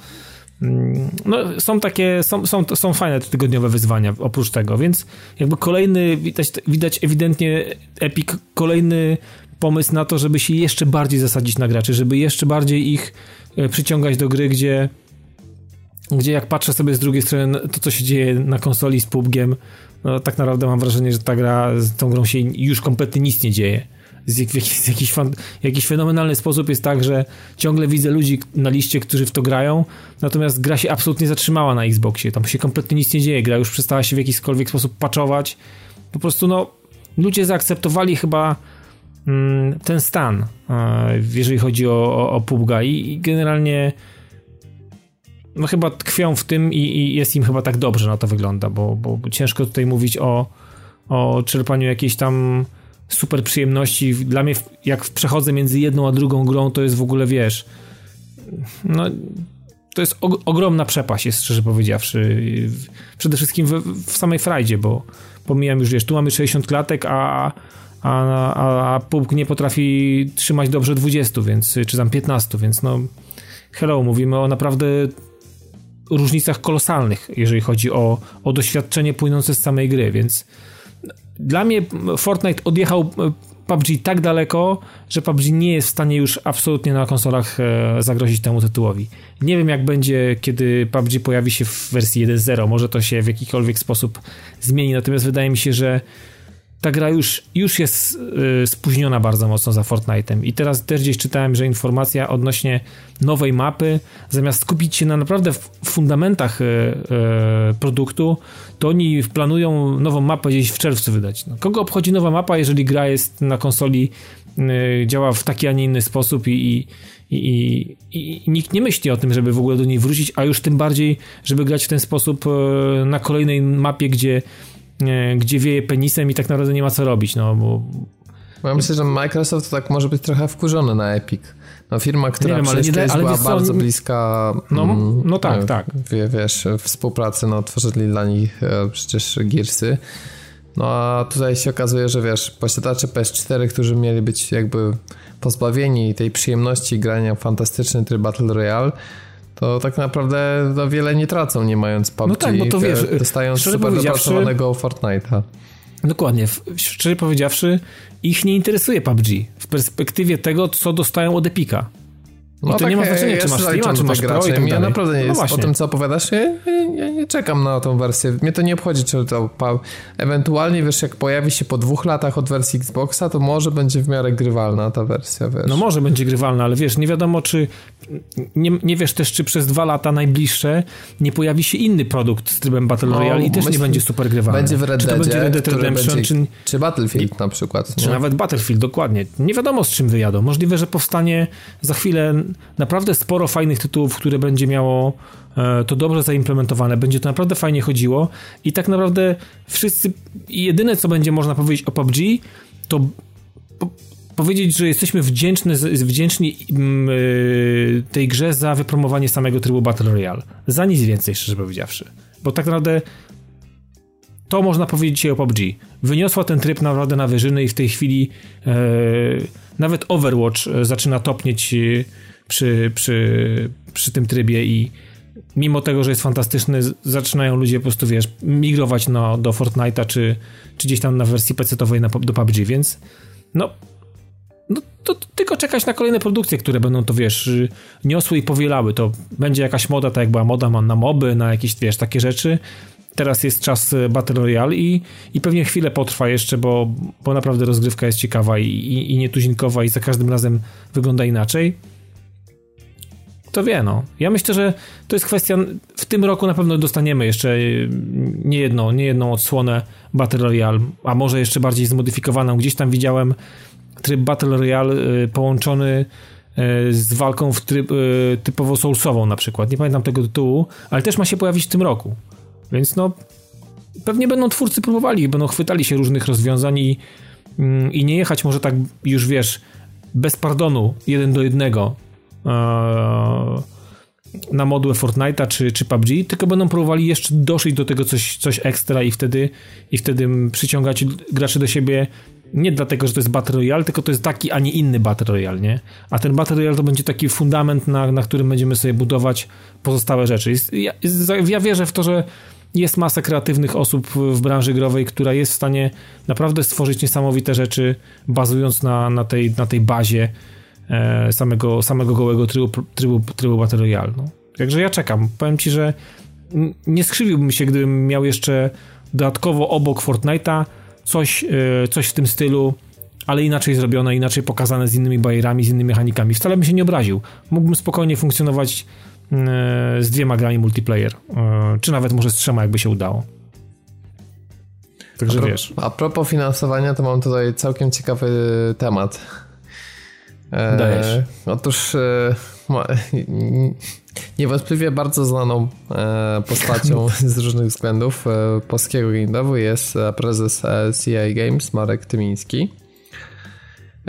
Mm, no, są takie, są, są, są fajne tygodniowe wyzwania oprócz tego, więc jakby kolejny, widać, widać ewidentnie Epic, kolejny pomysł na to, żeby się jeszcze bardziej zasadzić na graczy, żeby jeszcze bardziej ich e, przyciągać do gry, gdzie gdzie jak patrzę sobie z drugiej strony to, co się dzieje na konsoli z PUBGiem, no tak naprawdę mam wrażenie, że ta gra, z tą grą się już kompletnie nic nie dzieje z jakiś, fan, jakiś fenomenalny sposób jest tak, że ciągle widzę ludzi na liście, którzy w to grają, natomiast gra się absolutnie zatrzymała na Xboxie. Tam się kompletnie nic nie dzieje. Gra już przestała się w jakikolwiek sposób patchować. Po prostu, no, ludzie zaakceptowali chyba mm, ten stan, e, jeżeli chodzi o, o, o PUBG'a i, i generalnie no chyba tkwią w tym i, i, jest im chyba tak dobrze na to wygląda, bo, bo ciężko tutaj mówić o, o czerpaniu jakiejś tam super przyjemności. Dla mnie, jak przechodzę między jedną a drugą grą, to jest w ogóle, wiesz, no to jest ogromna przepaść, jest szczerze powiedziawszy. Przede wszystkim w, w samej frajdzie, bo pomijam już, wiesz, tu mamy 60 klatek, a, a, a, a nie potrafi trzymać dobrze 20, więc, czy tam 15, więc no hello, mówimy o naprawdę różnicach kolosalnych, jeżeli chodzi o, o doświadczenie płynące z samej gry, więc dla mnie Fortnite odjechał PUBG tak daleko, że PUBG nie jest w stanie już absolutnie na konsolach e, zagrozić temu tytułowi. Nie wiem jak będzie, kiedy PUBG pojawi się w wersji 1.0, może to się w jakikolwiek sposób zmieni, natomiast wydaje mi się, że ta gra już, już jest y, spóźniona bardzo mocno za Fortnite'em. I teraz też gdzieś czytałem, że informacja odnośnie nowej mapy, zamiast skupić się na naprawdę fundamentach y, y, produktu, to oni planują nową mapę gdzieś w czerwcu wydać. No, kogo obchodzi nowa mapa, jeżeli gra jest na konsoli, działa w taki, a nie inny sposób i, i, i, i, nikt nie myśli o tym, żeby w ogóle do niej wrócić, a już tym bardziej, żeby grać w ten sposób na kolejnej mapie, gdzie gdzie wieje penisem i tak naprawdę nie ma co robić, no bo... Ja myślę, że Microsoft tak może być trochę wkurzony na Epic. No firma, która wiem, ale nie da, ale była bardzo co, bliska no, mm, no tak, no, tak. Wie, wiesz, współpracy, no tworzyli dla nich e, przecież Gearsy. No a tutaj się okazuje, że wiesz, posiadacze PS4, którzy mieli być jakby pozbawieni tej przyjemności grania w fantastyczny tryb Battle Royale, to tak naprawdę no, wiele nie tracą, nie mając PUBG. No tak, bo to wiesz, dostając super dopracowanego Fortnite'a. Dokładnie. Szczerze powiedziawszy, ich nie interesuje PUBG w perspektywie tego, co dostają od Epika. No to tak, nie ma znaczenia, czy masz Steama, czy masz Pro i tak Ja naprawdę nie no jest, po tym, co opowiadasz, ja, ja, nie czekam na tą wersję. Mnie to nie obchodzi, czy to ewentualnie, wiesz, jak pojawi się po dwóch latach od wersji Xboxa, to może będzie w miarę grywalna ta wersja, wiesz. No może będzie grywalna, ale wiesz, nie wiadomo, czy nie, nie wiesz też, czy przez dwa lata najbliższe nie pojawi się inny produkt z trybem Battle no, Royale i też nie będzie super grywalny. Będzie w Red czy to będzie Red Dead Redemption, będzie, czy, czy Battlefield na przykład. Czy nawet Battlefield, dokładnie. Nie wiadomo, z czym wyjadą. Możliwe, że powstanie za chwilę naprawdę sporo fajnych tytułów, które będzie miało e, to dobrze zaimplementowane, będzie to naprawdę fajnie chodziło i tak naprawdę wszyscy, jedyne co będzie można powiedzieć o PUBG, to po, powiedzieć, że jesteśmy wdzięczni, wdzięczni e, tej grze za wypromowanie samego trybu Battle Royale. Za nic więcej, szczerze powiedziawszy. Bo tak naprawdę to można powiedzieć o PUBG. Wyniosła ten tryb naprawdę na wyżyny i w tej chwili e, nawet Overwatch zaczyna topnieć przy, przy, przy tym trybie i mimo tego, że jest fantastyczny, zaczynają ludzie po prostu, wiesz, migrować no, do Fortnite'a czy, czy gdzieś tam na wersji PC-owej na, do PUBG, więc no, no to, to tylko czekać na kolejne produkcje, które będą to, wiesz, niosły i powielały. To będzie jakaś moda, tak jak była moda na moby, na jakieś, wiesz, takie rzeczy. Teraz jest czas Battle Royale i, i pewnie chwilę potrwa jeszcze, bo, bo naprawdę rozgrywka jest ciekawa i, i, i nietuzinkowa i za każdym razem wygląda inaczej kto wie, no. Ja myślę, że to jest kwestia, w tym roku na pewno dostaniemy jeszcze y, niejedną, niejedną odsłonę Battle Royale, a może jeszcze bardziej zmodyfikowaną. Gdzieś tam widziałem tryb Battle Royale y, połączony y, z walką w tryb, typowo soulsową na przykład. Nie pamiętam tego tytułu, ale też ma się pojawić w tym roku. Więc no, pewnie będą twórcy próbowali, będą chwytali się różnych rozwiązań i, mm, i nie jechać może tak już, wiesz, bez pardonu, jeden do jednego, na modułę Fortnite'a czy, czy PUBG, tylko będą próbowali jeszcze doszyć do tego coś, coś ekstra i wtedy, i wtedy przyciągać graczy do siebie nie dlatego, że to jest Battle Royale, tylko to jest taki, a nie inny Battle Royale, nie? A ten Battle Royale to będzie taki fundament, na, na którym będziemy sobie budować pozostałe rzeczy. Ja, ja wierzę w to, że jest masa kreatywnych osób w branży growej, która jest w stanie naprawdę stworzyć niesamowite rzeczy, bazując na, na, tej, na tej bazie E, samego, samego gołego trybu, trybu, trybu Battle Royale. No. Także ja czekam. Powiem ci, że nie skrzywiłbym się, gdybym miał jeszcze dodatkowo obok Fortnite'a coś, e, coś w tym stylu, ale inaczej zrobione, inaczej pokazane z innymi bajerami, z innymi mechanikami. Wcale bym się nie obraził. Mógłbym spokojnie funkcjonować e, z dwiema grami multiplayer, czy nawet może z trzema, jakby się udało. Także a pro, wiesz. A propos finansowania, to mam tutaj całkiem ciekawy temat. E, Dajesz. otóż e, niewątpliwie bardzo znaną e, postacią (laughs) z różnych względów polskiego game jest prezes CI Games Marek Tymiński.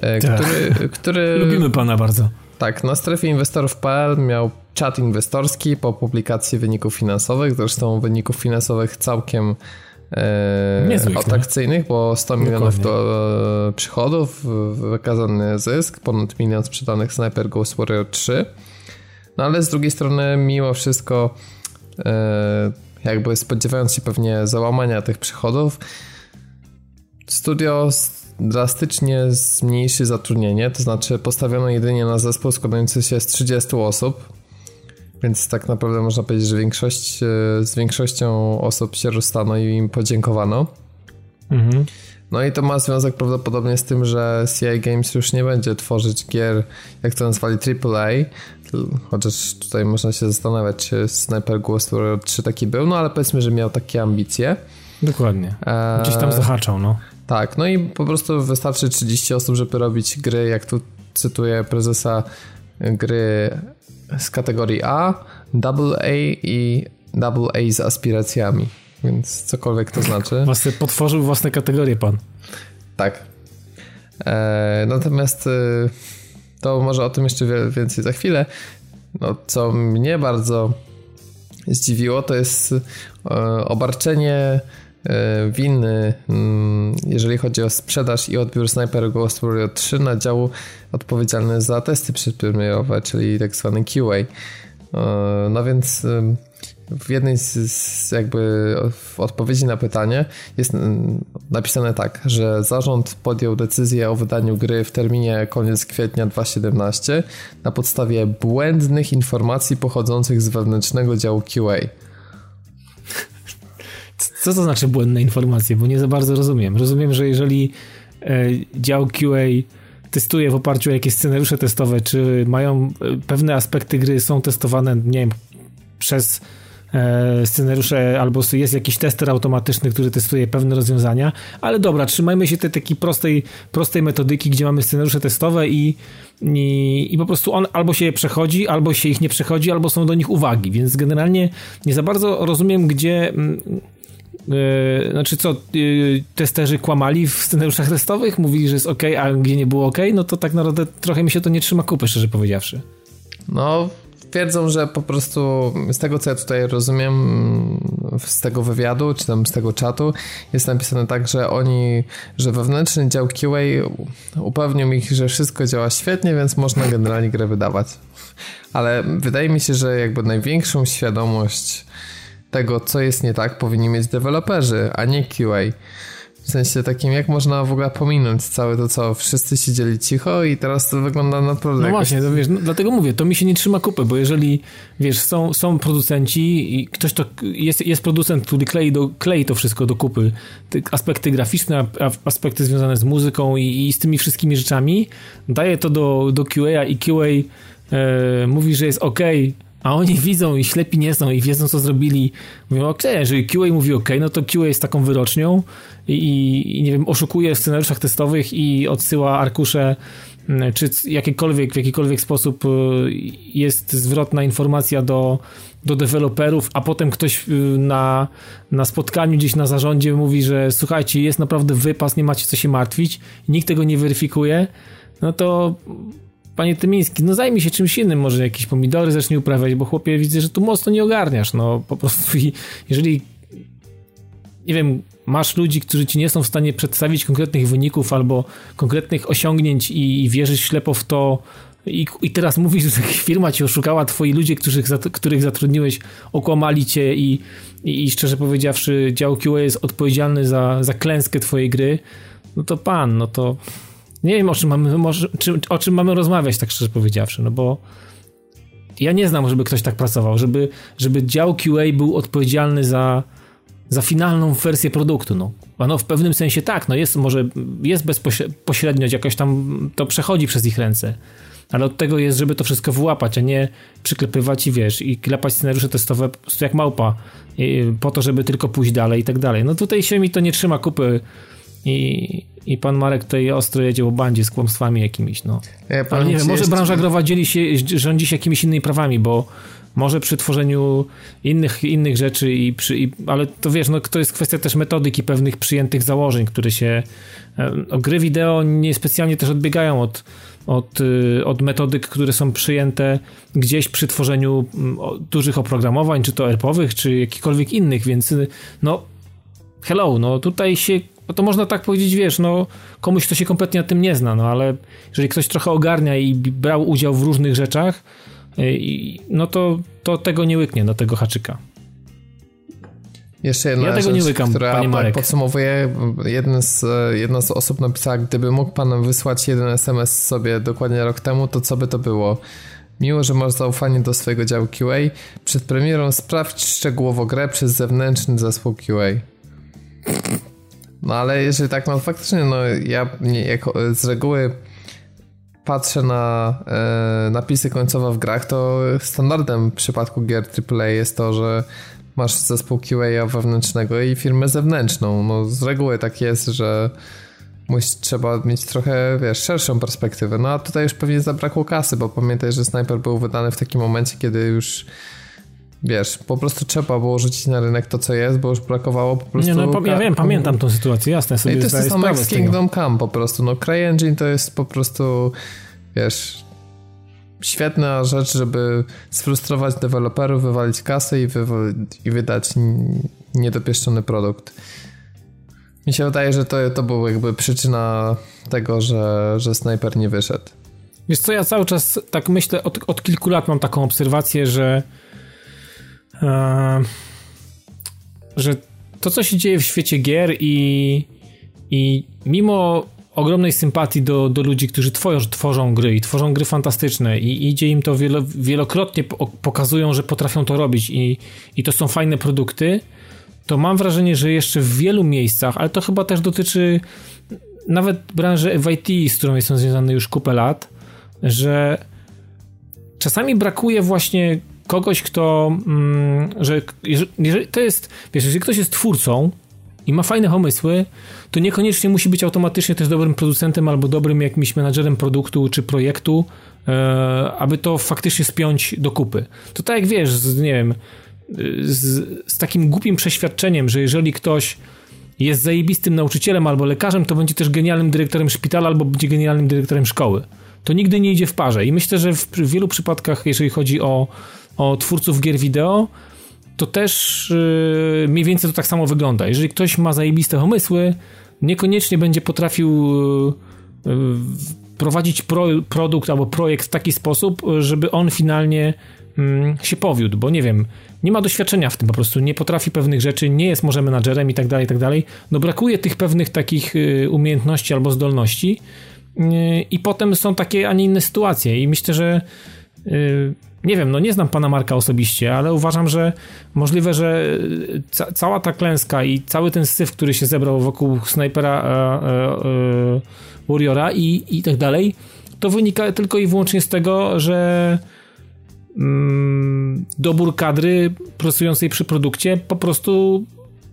Tak. Który, który... (laughs) Lubimy pana bardzo. Tak, na strefie inwestorów.pl miał czat inwestorski po publikacji wyników finansowych, zresztą wyników finansowych całkiem e, Niezłych, atrakcyjnych, bo 100 milionów do, e, przychodów, wykazany zysk, ponad milion sprzedanych Sniper Ghost Warrior 3. No ale z drugiej strony mimo wszystko e, jakby spodziewając się pewnie załamania tych przychodów, studio drastycznie zmniejszy zatrudnienie, to znaczy postawiono jedynie na zespół składający się z 30 osób, więc tak naprawdę można powiedzieć, że większość, e, z większością osób się rozstano i im podziękowano. Mhm. No i to ma związek prawdopodobnie z tym, że CI Games już nie będzie tworzyć gier, jak to nazwali AAA, chociaż tutaj można się zastanawiać, czy Sniper Ghost Warrior 3 taki był, no ale powiedzmy, że miał takie ambicje. Dokładnie. Gdzieś tam zahaczał, no. Tak, no i po prostu wystarczy 30 osób, żeby robić gry, jak tu cytuję prezesa, gry z kategorii A, Double A i Double A z aspiracjami, więc cokolwiek to znaczy. Własne, potworzył własne kategorie pan. Tak. E, natomiast e, to może o tym jeszcze więcej za chwilę. No, co mnie bardzo zdziwiło, to jest e, obarczenie E, winy, mm, jeżeli chodzi o sprzedaż i odbiór Sniper Ghost Warrior 3 na dział odpowiedzialny za testy przedpremierowe, czyli tak zwany QA. E, no więc w jednej z, jakby odpowiedzi na pytanie jest napisane tak, że zarząd podjął decyzję o wydaniu gry w terminie koniec kwietnia 2017 na podstawie błędnych informacji pochodzących z wewnętrznego działu QA. Co to znaczy błędne informacje? Bo nie za bardzo rozumiem. Rozumiem, że jeżeli e, dział QA testuje w oparciu o jakieś scenariusze testowe, czy mają e, pewne aspekty gry są testowane, nie wiem, przez e, scenariusze, albo jest jakiś tester automatyczny, który testuje pewne rozwiązania, ale dobra, trzymajmy się tej takiej prostej, prostej metodyki, gdzie mamy scenariusze testowe i, i, i po prostu on albo się je przechodzi, albo się ich nie przechodzi, albo są do nich uwagi, więc generalnie nie za bardzo rozumiem, gdzie Yy, znaczy co, yy, testerzy kłamali w scenariuszach testowych? Mówili, że jest ok, a gdzie nie było ok? No to tak naprawdę trochę mi się to nie trzyma kupy, szczerze powiedziawszy. No, twierdzą, że po prostu z tego, co ja tutaj rozumiem z tego wywiadu, czy tam z tego czatu, jest napisane tak, że oni, że wewnętrzny dział QA upewnił ich, że wszystko działa świetnie, więc można generalnie grę wydawać. Ale wydaje mi się, że jakby największą świadomość tego, co jest nie tak, powinni mieć deweloperzy, a nie QA. W sensie takim, jak można w ogóle pominąć całe to, co wszyscy siedzieli cicho i teraz to wygląda naprawdę... No właśnie, to wiesz, no, dlatego mówię, to mi się nie trzyma kupy, bo jeżeli, wiesz, są, są producenci i ktoś to, jest, jest producent, który klei, do, klei to wszystko do kupy, te aspekty graficzne, aspekty związane z muzyką i, i z tymi wszystkimi rzeczami, daje to do, do QA i QA e, mówi, że jest ok, a oni widzą i ślepi nie są i wiedzą, co zrobili. Mówią, ok, jeżeli QA mówi ok, no to QA jest taką wyrocznią i, i nie wiem, oszukuje w scenariuszach testowych i odsyła arkusze czy jakiekolwiek, w jakikolwiek sposób y, jest zwrotna informacja do, do deweloperów, a potem ktoś y, na, na spotkaniu gdzieś na zarządzie mówi, że słuchajcie, jest naprawdę wypas, nie macie co się martwić, nikt tego nie weryfikuje, no to panie Tymiński, no zajmij się czymś innym, może jakieś pomidory zacznij uprawiać, bo chłopie widzę, że tu mocno nie ogarniasz, no po prostu i jeżeli nie wiem, masz ludzi, którzy ci nie są w stanie przedstawić konkretnych wyników albo konkretnych osiągnięć i, i wierzysz ślepo w to i, i teraz mówisz, że (laughs) firma ci oszukała, twoi ludzie, których, których zatrudniłeś, okłamali cię i, i, i szczerze powiedziawszy dział QA jest odpowiedzialny za, za klęskę twojej gry, no to pan, no to nie wiem, o czym mamy, czy, o czym mamy rozmawiać, tak szczerze powiedziawszy, no bo ja nie znam, żeby ktoś tak pracował, żeby, żeby dział QA był odpowiedzialny za, za finalną wersję produktu, no. no w pewnym sensie tak, no jest, może jest bezpośrednio, jakoś tam to przechodzi przez ich ręce, ale od tego jest, żeby to wszystko wyłapać, a nie przyklepywać i wiesz, i klepać scenariusze testowe po prostu jak małpa, po to, żeby tylko pójść dalej i tak dalej. No tutaj się mi to nie trzyma kupy i, i pan Marek tutaj ostro jedzie po bandzie z kłamstwami jakimiś, no. Ja Ale nie wiem, może branża growa dzieli się, rządzi się jakimiś innymi prawami, bo może przy tworzeniu innych, innych rzeczy, i przy, i, ale to wiesz, no, to jest kwestia też metodyki pewnych przyjętych założeń, które się. No, gry wideo niespecjalnie też odbiegają od, od, y, od metodyk, które są przyjęte gdzieś przy tworzeniu dużych oprogramowań, czy to ERP-owych, czy jakichkolwiek innych, więc y, no hello, no tutaj się no to można tak powiedzieć, wiesz, no komuś, kto się kompletnie na tym nie zna, no ale jeżeli ktoś trochę ogarnia i brał udział w różnych rzeczach, no to, to tego nie łyknie, do tego haczyka. Jeszcze jedna ja tego rzecz, nie łykam, która podsumowuje, jeden z, jedna z osób napisała, gdyby mógł pan wysłać jeden SMS sobie dokładnie rok temu, to co by to było? Miło, że masz zaufanie do swojego działu QA. Przed premierą sprawdź szczegółowo grę przez zewnętrzny zespół QA. No ale jeżeli tak, no faktycznie, no ja nie, jako, z reguły patrzę na e, napisy końcowe w grach, to standardem w przypadku gier AAA jest to, że masz zespół QA wewnętrznego i firmę zewnętrzną. No z reguły tak jest, że musi, trzeba mieć trochę, wiesz, szerszą perspektywę. No a tutaj już pewnie zabrakło kasy, bo pamiętaj, że Sniper był wydany w takim momencie, kiedy już wiesz, po prostu trzeba było rzucić na rynek to, co jest, bo już brakowało po prostu... Nie, no ja wiem, pamiętam tą sytuację, jasne sobie I to jest to samo jak z Kingdom Come po prostu, no CryEngine to jest po prostu, wiesz, świetna rzecz, żeby sfrustrować deweloperów, wywalić kasę i, i wydać niedopieszczony produkt. Mi się wydaje, że to, to była jakby przyczyna tego, że, że Sniper nie wyszedł. Wiesz co, ja cały czas tak myślę, od, od kilku lat mam taką obserwację, że że to, co się dzieje w świecie gier i, i mimo ogromnej sympatii do, do ludzi, którzy tworzą, tworzą gry i tworzą gry fantastyczne i idzie im to wielo, wielokrotnie pokazują, że potrafią to robić i, i to są fajne produkty, to mam wrażenie, że jeszcze w wielu miejscach, ale to chyba też dotyczy nawet branży IT, z którą jestem związany już kupę lat, że czasami brakuje właśnie kogoś, kto, mm, że jeżeli, to jest, wiesz, jeżeli ktoś jest twórcą i ma fajne pomysły, to niekoniecznie musi być automatycznie też dobrym producentem albo dobrym jakimś menadżerem produktu czy projektu, e, aby to faktycznie spiąć do kupy. To tak jak wiesz, z, nie wiem, z, z takim głupim przeświadczeniem, że jeżeli ktoś jest zajebistym nauczycielem albo lekarzem, to będzie też genialnym dyrektorem szpitala albo będzie genialnym dyrektorem szkoły. To nigdy nie idzie w parze. I myślę, że w wielu przypadkach, jeżeli chodzi o o twórców gier wideo, to też yy, mniej więcej to tak samo wygląda. Jeżeli ktoś ma zajebiste pomysły, niekoniecznie będzie potrafił yy, yy, prowadzić pro, produkt albo projekt w taki sposób, żeby on finalnie mm, się powiódł, bo nie wiem, nie ma doświadczenia w tym po prostu, nie potrafi pewnych rzeczy, nie jest może menadżerem i tak dalej, i tak dalej. No brakuje tych pewnych takich y, umiejętności albo zdolności y, i potem są takie, a nie inne sytuacje i myślę, że y, nie wiem, no nie znam pana Marka osobiście, ale uważam, że możliwe, że ca cała ta klęska i cały ten syf, który się zebrał wokół snajpera e, e, e, Warriora i, i tak dalej, to wynika tylko i wyłącznie z tego, że mm, dobór kadry pracującej przy produkcie po prostu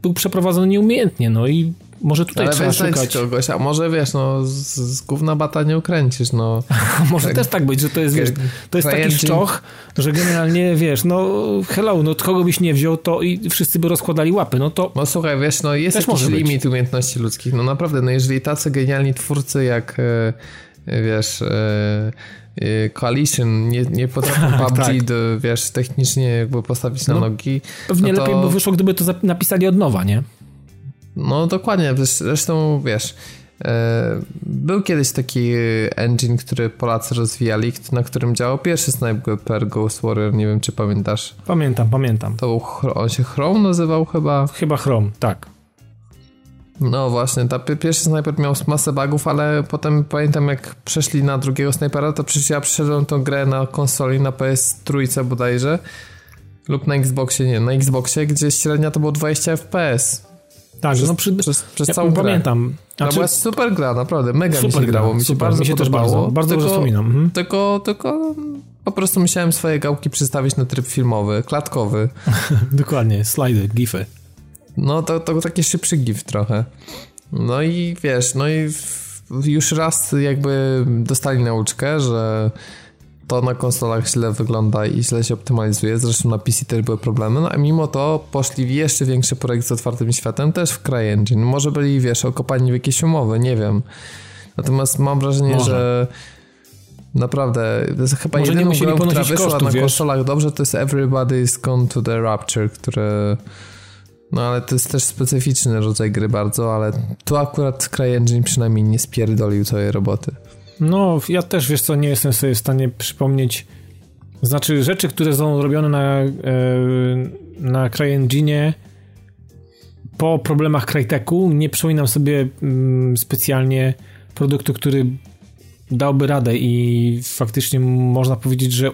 był przeprowadzony nieumiejętnie, no i może tutaj Ale trzeba szukać. kogoś, a może wiesz, no z, z gówna bata nie ukręcisz, no. (laughs) może tak, też tak być, że to jest, wiesz, to jest taki szczoch, że generalnie, wiesz, no hello, no kogo byś nie wziął, to i wszyscy by rozkładali łapy, no to... No słuchaj, wiesz, no jest jakiś limit być. umiejętności ludzkich, no naprawdę, no jeżeli tacy genialni twórcy jak, e, wiesz... E, e, Coalition nie, nie potrafią (laughs) PUBG, tak. do, wiesz, technicznie jakby postawić na no, nogi. Pewnie no to... lepiej by wyszło, gdyby to napisali od nowa, nie? No dokładnie, zresztą wiesz, e, był kiedyś taki engine, który Polacy rozwijali, na którym działał pierwszy Sniper Ghost Warrior, nie wiem czy pamiętasz. Pamiętam, pamiętam. To był, on się Chrome nazywał chyba? Chyba Chrome, tak. No właśnie, ta pierwszy snajper miał masę bugów, ale potem pamiętam jak przeszli na drugiego snajpera, to przecież ja przeszedłem tą grę na konsoli, na PS trójce bodajże lub na Xboxie, nie, na Xboxie, gdzie średnia to było 20 FPS. Tak, przez, no przy, przez, przez ja całą pamiętam. Grę. To była super gra, naprawdę. Mega super mi się grało. Mi się super, bardzo mi się podobało. Też bardzo, bardzo tylko, wspominam. Mhm. Tylko, tylko po prostu musiałem swoje gałki przestawić na tryb filmowy, klatkowy. (laughs) Dokładnie, slajdy, gify. No to, to taki szybszy gif trochę. No i wiesz, no i już raz jakby dostali nauczkę, że to na konsolach źle wygląda i źle się optymalizuje. Zresztą na PC też były problemy, no a mimo to poszli w jeszcze większy projekt z otwartym światem, też w CryEngine. Może byli, wiesz, okopani w jakieś umowy, nie wiem. Natomiast mam wrażenie, Może. że naprawdę to jest chyba Może jedyną grą, która wyszła kosztów, na wiesz? konsolach dobrze, to jest Everybody's Gone to the Rapture, które... No ale to jest też specyficzny rodzaj gry bardzo, ale tu akurat CryEngine przynajmniej nie spierdolił całej roboty. No, ja też, wiesz co, nie jestem sobie w stanie przypomnieć znaczy rzeczy, które są robione na, e, na CryEngine po problemach Cryteku, nie przypominam sobie mm, specjalnie produktu, który dałby radę i faktycznie można powiedzieć, że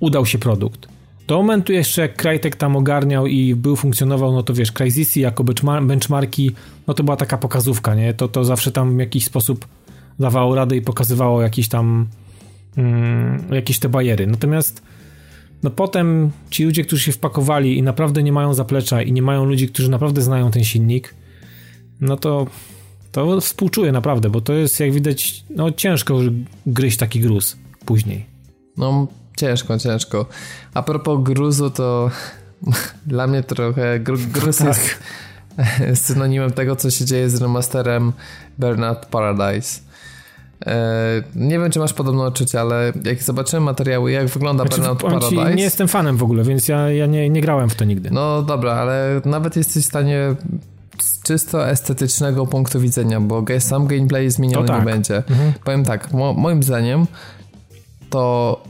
udał się produkt. Do momentu jeszcze jak Crytek tam ogarniał i był, funkcjonował, no to wiesz, Crysisy jako benchmarki, no to była taka pokazówka, nie? To, to zawsze tam w jakiś sposób dawało radę i pokazywało jakieś tam mm, jakieś te bariery. Natomiast no potem ci ludzie, którzy się wpakowali i naprawdę nie mają zaplecza i nie mają ludzi, którzy naprawdę znają ten silnik, no to to współczuję naprawdę, bo to jest jak widać, no ciężko gryźć taki gruz później. No ciężko, ciężko. A propos gruzu, to (laughs) dla mnie trochę gr (laughs) gruz tak. jest synonimem tego, co się dzieje z remasterem Bernard Paradise. E, nie wiem, czy masz podobne odczucie, ale jak zobaczyłem materiały, jak wygląda znaczy, Burnout Paradise... nie jestem fanem w ogóle, więc ja, ja nie, nie grałem w to nigdy. No dobra, ale nawet jesteś w stanie z czysto estetycznego punktu widzenia, bo sam gameplay zmieniony tak. nie będzie. Mhm. Powiem tak, mo moim zdaniem to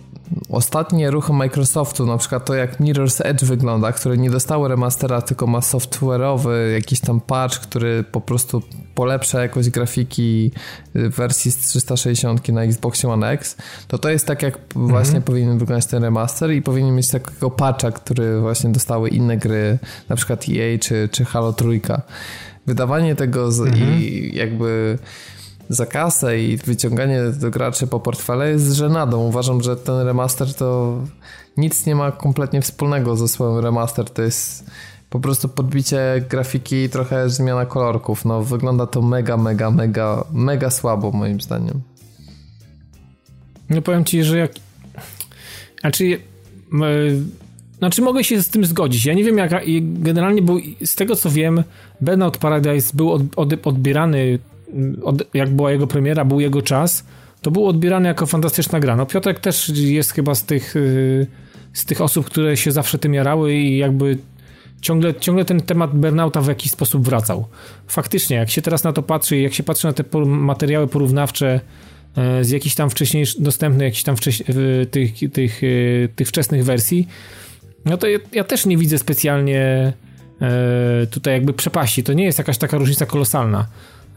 ostatnie ruchy Microsoftu, na przykład to jak Mirror's Edge wygląda, które nie dostało remastera, tylko ma software'owy jakiś tam patch, który po prostu polepsza jakość grafiki y, wersji z 360 na Xbox One X, to to jest tak jak mhm. właśnie powinien wyglądać ten remaster i powinien mieć takiego patcha, który właśnie dostały inne gry, na przykład EA czy, czy Halo Trójka. Wydawanie tego z, mhm. i jakby za kasę i wyciąganie do graczy po portfele jest żenadą. Uważam, że ten remaster to nic nie ma kompletnie wspólnego ze słowem remaster. To jest po prostu podbicie grafiki i trochę zmiana kolorków. No, wygląda to mega, mega, mega, mega słabo moim zdaniem. No powiem ci, że jak... Znaczy... Znaczy mogę się z tym zgodzić. Ja nie wiem jak... Generalnie był... Z tego co wiem, Burnout Paradise był od, od, odbierany od, jak była jego premiera, był jego czas, to był odbierany jako fantastyczna gra. No Piotrek też jest chyba z tych, y, z tych osób, które się zawsze tym jarały i jakby ciągle, ciągle ten temat burnouta w jakiś sposób wracał. Faktycznie, jak się teraz na to patrzy, jak się patrzy na te materiały porównawcze e, z jakichś tam wcześniej dostępnych, jakichś tam wcześ, tych, tych, e, tych wczesnych wersji, no to ja, ja też nie widzę specjalnie tutaj jakby przepaści. To nie jest jakaś taka różnica kolosalna.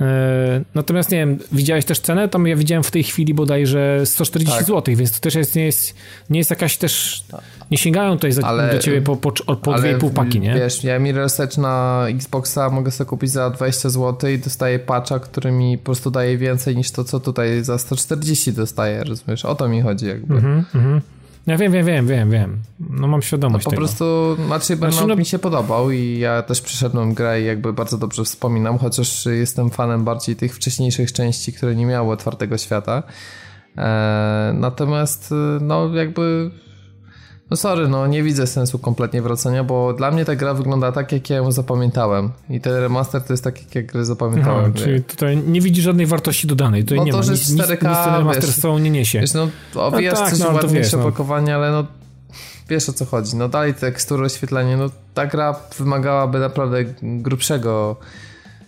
E, natomiast nie wiem, widziałeś też cenę? Tam ja widziałem w tej chwili bodajże 140 tak. zł, więc to też jest, nie, jest, nie jest jakaś też. Nie sięgają tutaj za, ale, do ciebie po, po, po 2,5 paki, nie? Wiesz, ja mi research na Xboxa mogę sobie kupić za 20 zł i dostaję patcha, który mi po prostu daje więcej niż to, co tutaj za 140 dostaję, rozumiesz? O to mi chodzi jakby. Mhm, mhm. Ja wiem, wiem, wiem, wiem, wiem. No mam świadomość no, po tego. prostu znaczy, znaczy no... mi się podobał i ja też przeszedłem grę i jakby bardzo dobrze wspominam, chociaż jestem fanem bardziej tych wcześniejszych części, które nie miały otwartego świata. Eee, natomiast no jakby no sorry, no nie widzę sensu kompletnie wracania, bo dla mnie ta gra wygląda tak, jak ja ją zapamiętałem. I ten remaster to jest tak, jak gry zapamiętałem. Aha, czyli tutaj nie widzi żadnej wartości dodanej. Tutaj no nie to, ma. że nic, 4K, nic, ten remaster wiesz, sobą nie niesie. Wiesz, no obwijasz no tak, coś no, ładniejsze wiesz, opakowanie, ale no wiesz o co chodzi. No dalej tekstury, oświetlenie, no ta gra wymagałaby naprawdę grubszego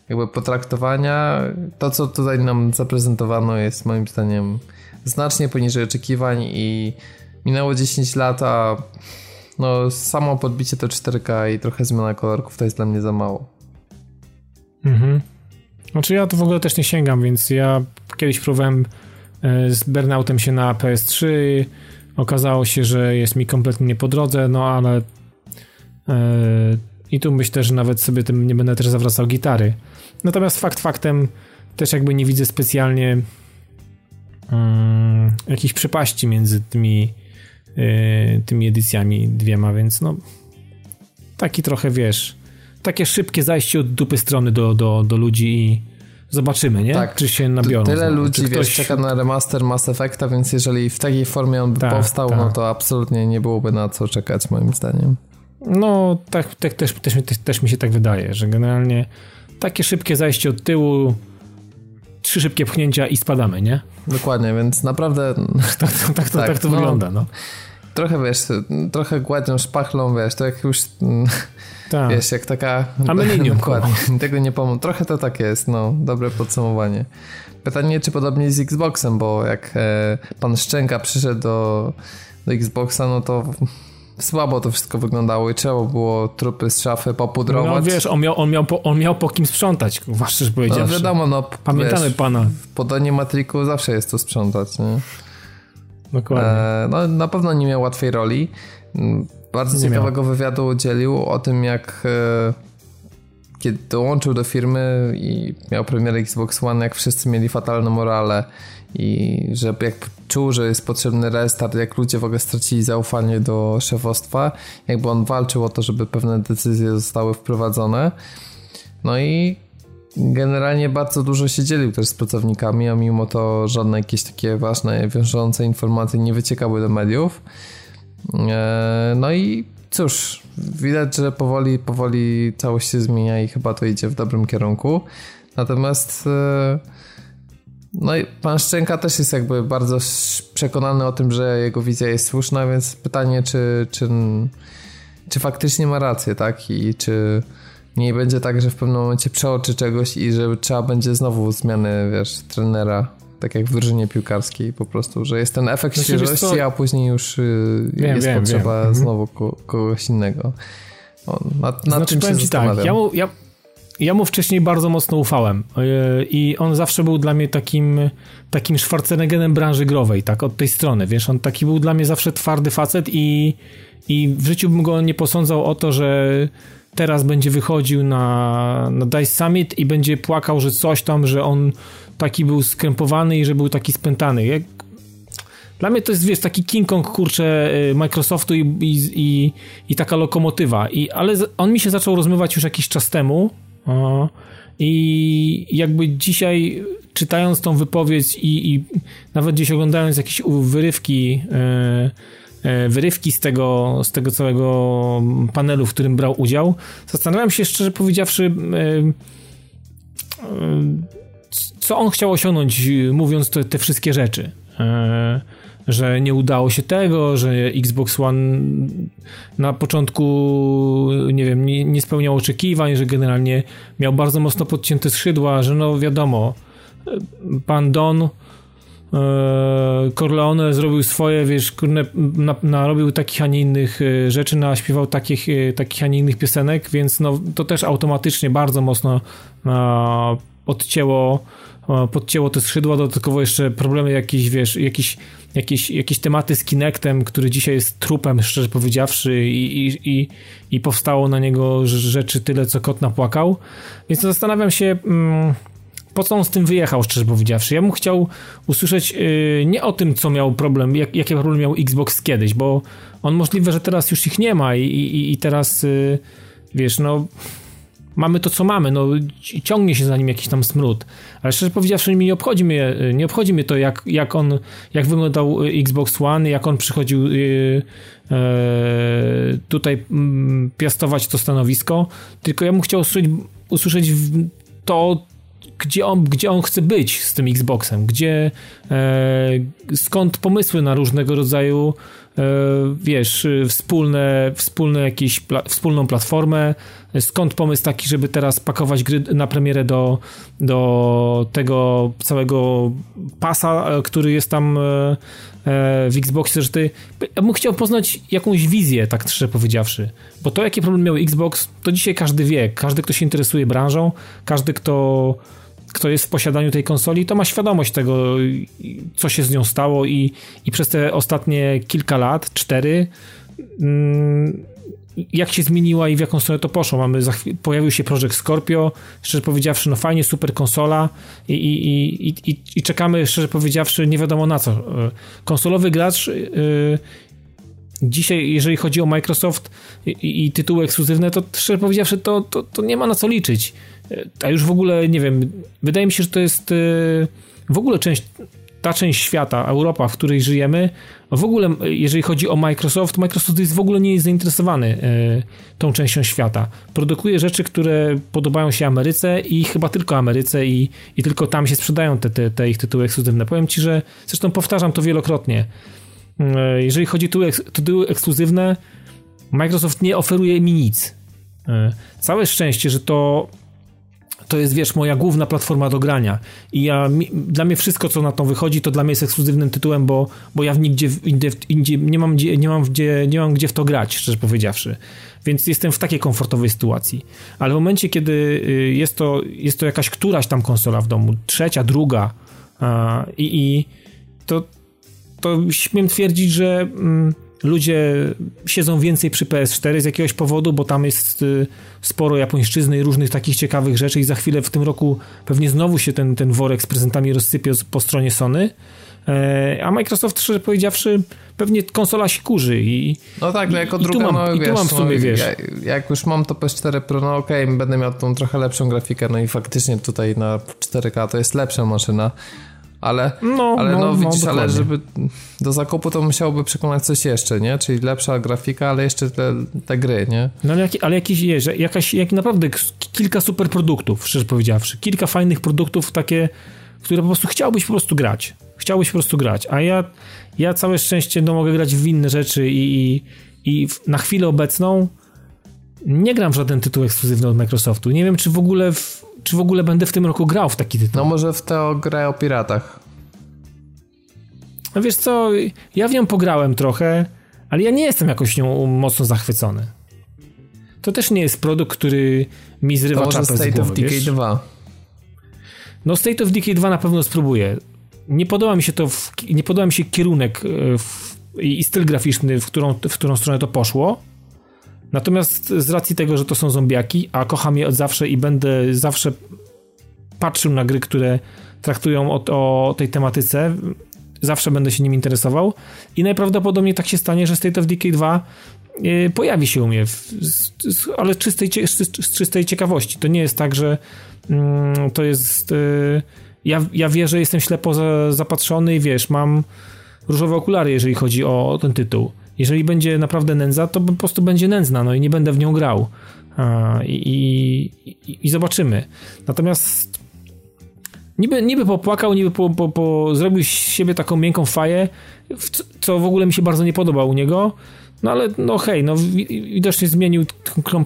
jakby potraktowania. To, co tutaj nam zaprezentowano jest moim zdaniem znacznie poniżej oczekiwań i minęło 10 lat, a no samo podbicie to 4K i trochę zmiana kolorków to jest dla mnie za mało. Mhm. Znaczy ja to w ogóle też nie sięgam, więc ja kiedyś próbowałem e, z Burnoutem się na PS3 okazało się, że jest mi kompletnie nie po drodze, no ale yy, i tu myślę, że nawet sobie tym nie będę też zawracał gitary. Natomiast fakt faktem też jakby nie widzę specjalnie yy, jakiejś przepaści między tymi tymi edycjami dwiema, więc no taki trochę, wiesz, takie szybkie zajście od dupy strony do, do, do ludzi i zobaczymy, nie? Tak. Czy się nabiorą. Tyle znowu. ludzi, ktoś... wiesz, czeka na remaster Mass Effecta, więc jeżeli w takiej formie on by tak, powstał, no tak. no to absolutnie nie byłoby na co czekać, moim zdaniem. No, tak, tak też, też, też, też mi się tak wydaje, że generalnie takie szybkie zajście od tyłu, trzy szybkie pchnięcia i spadamy, nie? Dokładnie, więc naprawdę... tak, (laughs) to, tak, tak, tak to no, wygląda, no. Trochę, wiesz, trochę gładzią szpachlą, wiesz, to jak już... Tak. Wiesz, jak taka... Aluminium. (laughs) Dokładnie, tego nie pomogę. Trochę to tak jest, no, dobre podsumowanie. Pytanie, czy podobnie z Xboxem, bo jak e, pan Szczęka przyszedł do, do Xboxa, no to słabo to wszystko wyglądało i trzeba było trupy z szafy popudrować. No wiesz, on miał, on miał, po, on miał po kim sprzątać, właśnie powiedziawszy. No wiadomo, no. Pamiętamy wiesz, pana. W podaniu Matriku zawsze jest to sprzątać, nie? Dokładnie. E, no na pewno nie miał łatwej roli. Mm, bardzo nie ciekawego miał. wywiadu udzielił o tym, jak e, kiedy dołączył do firmy i miał premierę Xbox One, jak wszyscy mieli fatalne morale i że jak czuł, że jest potrzebny restart, jak ludzie w ogóle stracili zaufanie do szefostwa, jakby on walczył o to, żeby pewne decyzje zostały wprowadzone. No i generalnie bardzo dużo się dzielił też z pracownikami, a mimo to żadne jakieś takie ważne, wiążące informacje nie wyciekały do mediów. E, no i cóż, widać, że powoli, powoli całość się zmienia i chyba to idzie w dobrym kierunku. Natomiast e, no i pan Szczęka też jest jakby bardzo przekonany o tym, że jego wizja jest słuszna, więc pytanie, czy, czy, czy faktycznie ma rację, tak? I czy nie będzie tak, że w pewnym momencie przeoczy czegoś i że trzeba będzie znowu zmiany, wiesz, trenera, tak jak w drużynie piłkarskiej po prostu, że jest ten efekt znaczy, świeżości, a później już y, wiem, jest wiem, potrzeba wiem. Mhm. znowu kogoś innego. O, na, na znaczy, czym się tak, ja, ja, ja mu wcześniej bardzo mocno ufałem e, i on zawsze był dla mnie takim takim Schwarzeneggerem branży growej, tak, od tej strony, wiesz, on taki był dla mnie zawsze twardy facet i, i w życiu bym go nie posądzał o to, że teraz będzie wychodził na, na DICE Summit i będzie płakał, że coś tam, że on taki był skrępowany i że był taki spętany. Jak... Dla mnie to jest, wiesz, taki King Kong, kurczę, e, Microsoftu i, i, i, i taka lokomotywa. I, ale on mi się zaczął rozmywać już jakiś czas temu, i jakby dzisiaj czytając tą wypowiedź i, i nawet gdzieś oglądając jakieś wyrywki, e, wyrywki z tego, z tego całego panelu, w którym brał udział, zastanawiam się szczerze powiedziawszy, e, co on chciał osiągnąć, mówiąc te, te wszystkie rzeczy. Że nie udało się tego, że Xbox One na początku, nie wiem, nie, nie spełniał oczekiwań, że generalnie miał bardzo mocno podcięte skrzydła, że no wiadomo, pan Don e, Corleone zrobił swoje, wiesz, na, narobił takich, a nie innych e, rzeczy, naśpiewał takich, e, takich, a nie innych piosenek, więc no, to też automatycznie bardzo mocno odcięło podcięło te skrzydła, dodatkowo jeszcze problemy jakieś, wiesz, jakieś, jakieś, jakieś tematy z Kinectem, który dzisiaj jest trupem, szczerze powiedziawszy i, i, i, i powstało na niego rzeczy tyle, co kot napłakał. Więc zastanawiam się... Mm, po co on z tym wyjechał, szczerze powiedziawszy. Ja bym chciał usłyszeć yy, nie o tym, co miał problem, jak, jakie problem miał Xbox kiedyś, bo on możliwe, że teraz już ich nie ma i, i, i teraz, yy, wiesz, no mamy to, co mamy, no ciągnie się za nim jakiś tam smród. Ale szczerze powiedziawszy, nie obchodzi mnie, nie obchodzi mnie to, jak, jak on, jak wyglądał Xbox One, jak on przychodził yy, yy, tutaj yy, piastować to stanowisko, tylko ja bym chciał usłyszeć, usłyszeć to, gdzie on, gdzie on chce być z tym Xboxem, gdzie, e, skąd pomysły na różnego rodzaju E, wiesz, wspólne, wspólne jakieś, pla, wspólną platformę, skąd pomysł taki, żeby teraz pakować gry na premierę do, do tego całego pasa, e, który jest tam e, w Xboxie, że ty, ja bym chciał poznać jakąś wizję, tak szczerze powiedziawszy, bo to, jaki problem miał Xbox, to dzisiaj każdy wie, każdy, kto się interesuje branżą, każdy, kto kto jest w posiadaniu tej konsoli, to ma świadomość tego, co się z nią stało i, i przez te ostatnie kilka lat, cztery, mm, jak się zmieniła i w jaką stronę to poszło. Mamy, pojawił się Project Scorpio, szczerze powiedziawszy, no fajnie, super konsola i, i, i, i, i czekamy, szczerze powiedziawszy, nie wiadomo na co. Konsolowy gracz yy, dzisiaj, jeżeli chodzi o Microsoft i, i tytuły ekskluzywne, to szczerze powiedziawszy, to, to, to, nie ma na co liczyć. A już w ogóle, nie wiem, wydaje mi się, że to jest w ogóle część ta część świata, Europa, w której żyjemy, w ogóle, jeżeli chodzi o Microsoft, Microsoft jest w ogóle nie jest zainteresowany y, tą częścią świata. Produkuje rzeczy, które podobają się Ameryce i chyba tylko Ameryce i, i tylko tam się sprzedają te, te, te ich tytuły ekskluzywne. Powiem ci, że zresztą powtarzam to wielokrotnie. Y, jeżeli chodzi o tytuły, tytuły ekskluzywne, Microsoft nie oferuje mi nic. Y, całe szczęście, że to to jest, wiesz, moja główna platforma do grania. I ja, mi, dla mnie wszystko, co na to wychodzi, to dla mnie jest ekskluzywnym tytułem, bo, bo ja nigdzie, nie, mam gdzie, nie, mam gdzie, nie mam gdzie w to grać, szczerze powiedziawszy. Więc jestem w takiej komfortowej sytuacji. Ale w momencie, kiedy y, jest to, jest to jakaś któraś tam konsola w domu, trzecia, druga, a, i, i to, to śmiem twierdzić, że... Mm, ludzie siedzą więcej przy PS4 z jakiegoś powodu, bo tam jest y, sporo japońszczyzny i różnych takich ciekawych rzeczy i za chwilę w tym roku pewnie znowu się ten, ten worek z prezentami rozsypie po stronie Sony. E, a Microsoft, szczerze powiedziawszy, pewnie konsola się kurzy i. No tak, no jako druga, tu mam, no, i tu mam w sumie, no, wiesz. jak już mam to PS4 Pro, no okej, okay, będę miał tą trochę lepszą grafikę, no i faktycznie tutaj na 4K to jest lepsza maszyna, ale no, ale no, no widzisz, no, ale żeby do zakupu to musiałoby przekonać coś jeszcze, nie? Czyli lepsza grafika, ale jeszcze te, te gry, nie? No ale, jak, ale jakiś, wiesz, jakaś, jak naprawdę kilka super produktów, szczerze powiedziawszy. Kilka fajnych produktów takie, które po prostu chciałbyś po prostu grać. Chciałbyś po prostu grać, a ja, ja całe szczęście no, mogę grać w inne rzeczy i, i, i na chwilę obecną nie gram w żaden tytuł ekskluzywny od Microsoftu. Nie wiem, czy w ogóle w, czy w ogóle będę w tym roku grał w taki tytuł. No może w tę grę o piratach. No wiesz co, ja w nią pograłem trochę, ale ja nie jestem jakoś nią mocno zachwycony. To też nie jest produkt, który mi zrywa to może State głowy, of Decay 2. No State of Decay 2 na pewno spróbuję. Nie podoba mi się to, w, nie podoba mi się kierunek e, w, i styl graficzny, w którą, w którą stronę to poszło. Natomiast z racji tego, że to są zombiaki, a kocham je od zawsze i będę zawsze patrzył na gry, które traktują o, o tej tematyce, zawsze będę się nim interesował i najprawdopodobniej tak się stanie, że State of Decay 2 yy, pojawi się u mnie, w, z, ale czystej, z, czystej ciekawości. To nie jest tak, że yy, to jest... Yy, ja, ja wierzę, jestem ślepo za, zapatrzony i wiesz, mam różowe okulary, jeżeli chodzi o ten tytuł. Jeżeli będzie naprawdę nędza, to po prostu będzie nędzna, no i nie będę w nią grał. I, i, i zobaczymy. Natomiast niby, niby popłakał, niby po, po, po, zrobił z siebie taką miękką faję, co w ogóle mi się bardzo nie podoba u niego. No ale no hej, no widocznie zmienił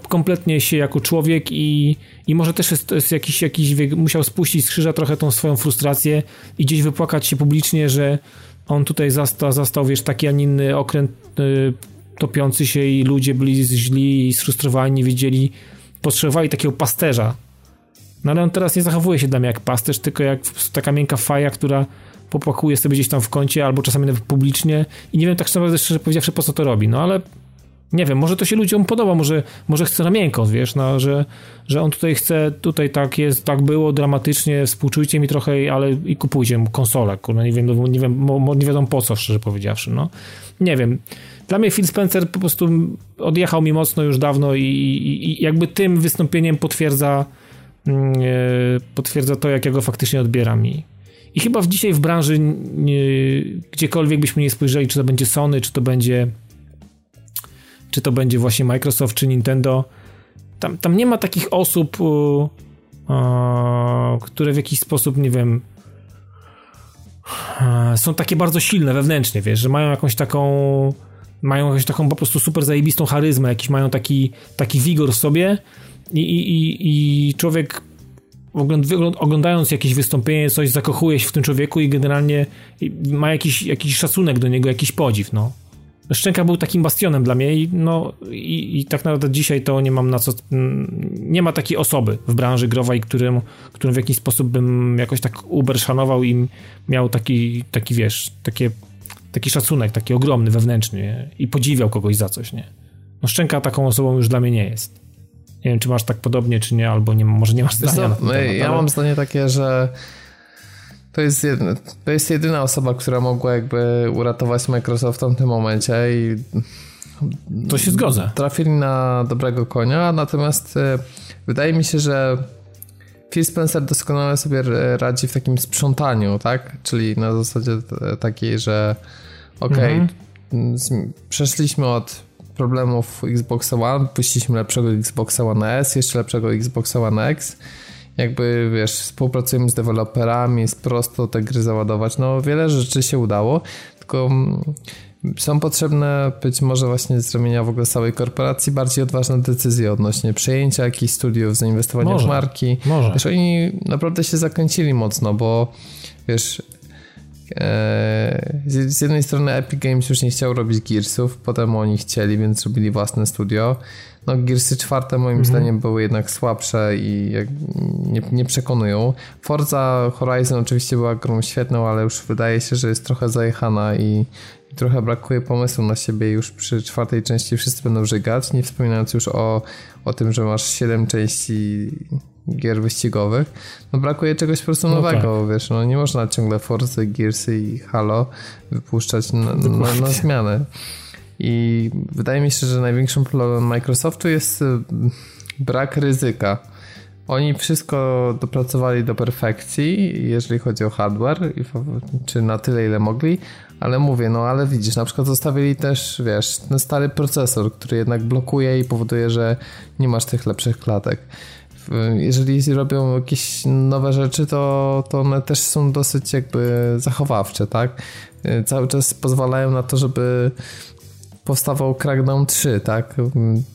kompletnie się jako człowiek i, i może też jest, jest jakiś, jakiś musiał spuścić z krzyża trochę tą swoją frustrację i gdzieś wypłakać się publicznie, że on tutaj zastał, zastał wiesz, taki, a nie inny okręt y, topiący się i ludzie byli źli i sfrustrowani, widzieli, potrzebowali takiego pasterza. No ale on teraz nie zachowuje się dla mnie jak pasterz, tylko jak taka miękka faja, która popłakuje sobie gdzieś tam w kącie, albo czasami nawet publicznie i nie wiem tak naprawdę szczerze powiedziawszy po co to robi, no ale nie wiem, może to się ludziom podoba, może, może chce na miękko, wiesz, no, że, że on tutaj chce, tutaj tak jest, tak było dramatycznie, współczujcie mi trochę, ale i kupujcie mu konsolę, kurwa, nie wiem, no, nie wiem, nie wiadomo po co, szczerze powiedziawszy, no. Nie wiem. Dla mnie Phil Spencer po prostu odjechał mi mocno już dawno i, i, i jakby tym wystąpieniem potwierdza e, potwierdza to, jak ja go faktycznie odbieram i i chyba w dzisiaj w branży gdziekolwiek byśmy nie spojrzeli, czy to będzie Sony, czy to będzie czy to będzie właśnie Microsoft, czy Nintendo, tam, tam nie ma takich osób, które w jakiś sposób, nie wiem, są takie bardzo silne wewnętrznie, wiesz, że mają jakąś taką mają jakąś taką po prostu super zajebistą charyzmę, jakiś mają taki, taki wigor w sobie i, i, i człowiek oglądając jakieś wystąpienie, coś zakochuje się w tym człowieku i generalnie ma jakiś, jakiś szacunek do niego, jakiś podziw, no. Szczęka był takim bastionem dla mnie i, no, i, i, tak naprawdę dzisiaj to nie mam na co, nie ma takiej osoby w branży growej, którym, którym w jakiś sposób bym jakoś tak uber szanował i miał taki, taki wiesz, takie, taki szacunek, taki ogromny, wewnętrzny i podziwiał kogoś za coś, nie? No Szczęka taką osobą już dla mnie nie jest. Nie wiem, czy masz tak podobnie, czy nie, albo nie, może nie masz zdania na ten temat, Ja ale... mam zdanie takie, że to jest, jedna, to jest jedyna osoba, która mogła jakby uratować Microsoft w tamtym momencie i to się zgodzę. Trafili na dobrego konia, natomiast e, wydaje mi się, że Phil Spencer doskonale sobie radzi w takim sprzątaniu, tak? Czyli na zasadzie takiej, że okej, okay, mhm. przeszliśmy od problemów Xbox One, puściliśmy lepszego Xbox One S, jeszcze lepszego Xbox One X. Jakby, wiesz, współpracujemy z deweloperami, jest prosto te gry załadować. No, wiele rzeczy się udało, tylko mm, są potrzebne być może właśnie z ramienia w ogóle całej korporacji bardziej odważne decyzje odnośnie przejęcia jakichś studiów, zainwestowania może, w marki. Może. Wiesz, oni naprawdę się zakręcili mocno, bo wiesz, e, z jednej strony Epic Games już nie chciał robić Gearsów, potem oni chcieli, więc robili własne studio. No Gearsy czwarte moim mhm. zdaniem były jednak słabsze i nie, nie przekonują. Forza Horizon oczywiście była grą świetną, ale już wydaje się, że jest trochę zajechana i trochę brakuje pomysłu na siebie już przy czwartej części wszyscy będą żygać, nie wspominając już o, o tym, że masz siedem części gier wyścigowych. No brakuje czegoś po prostu no nowego, tak. wiesz, no nie można ciągle Forza, Gearsy i Halo wypuszczać na, na, na zmianę. I wydaje mi się, że największym problemem Microsoftu jest y, brak ryzyka. Oni wszystko dopracowali do perfekcji, jeżeli chodzi o hardware, czy na tyle, ile mogli, ale mówię, no ale widzisz, na przykład zostawili też, wiesz, ten stary procesor, który jednak blokuje i powoduje, że nie masz tych lepszych klatek. Jeżeli robią jakieś nowe rzeczy, to, to one też są dosyć jakby zachowawcze, tak? Cały czas pozwalają na to, żeby powstawał Crackdown 3, tak?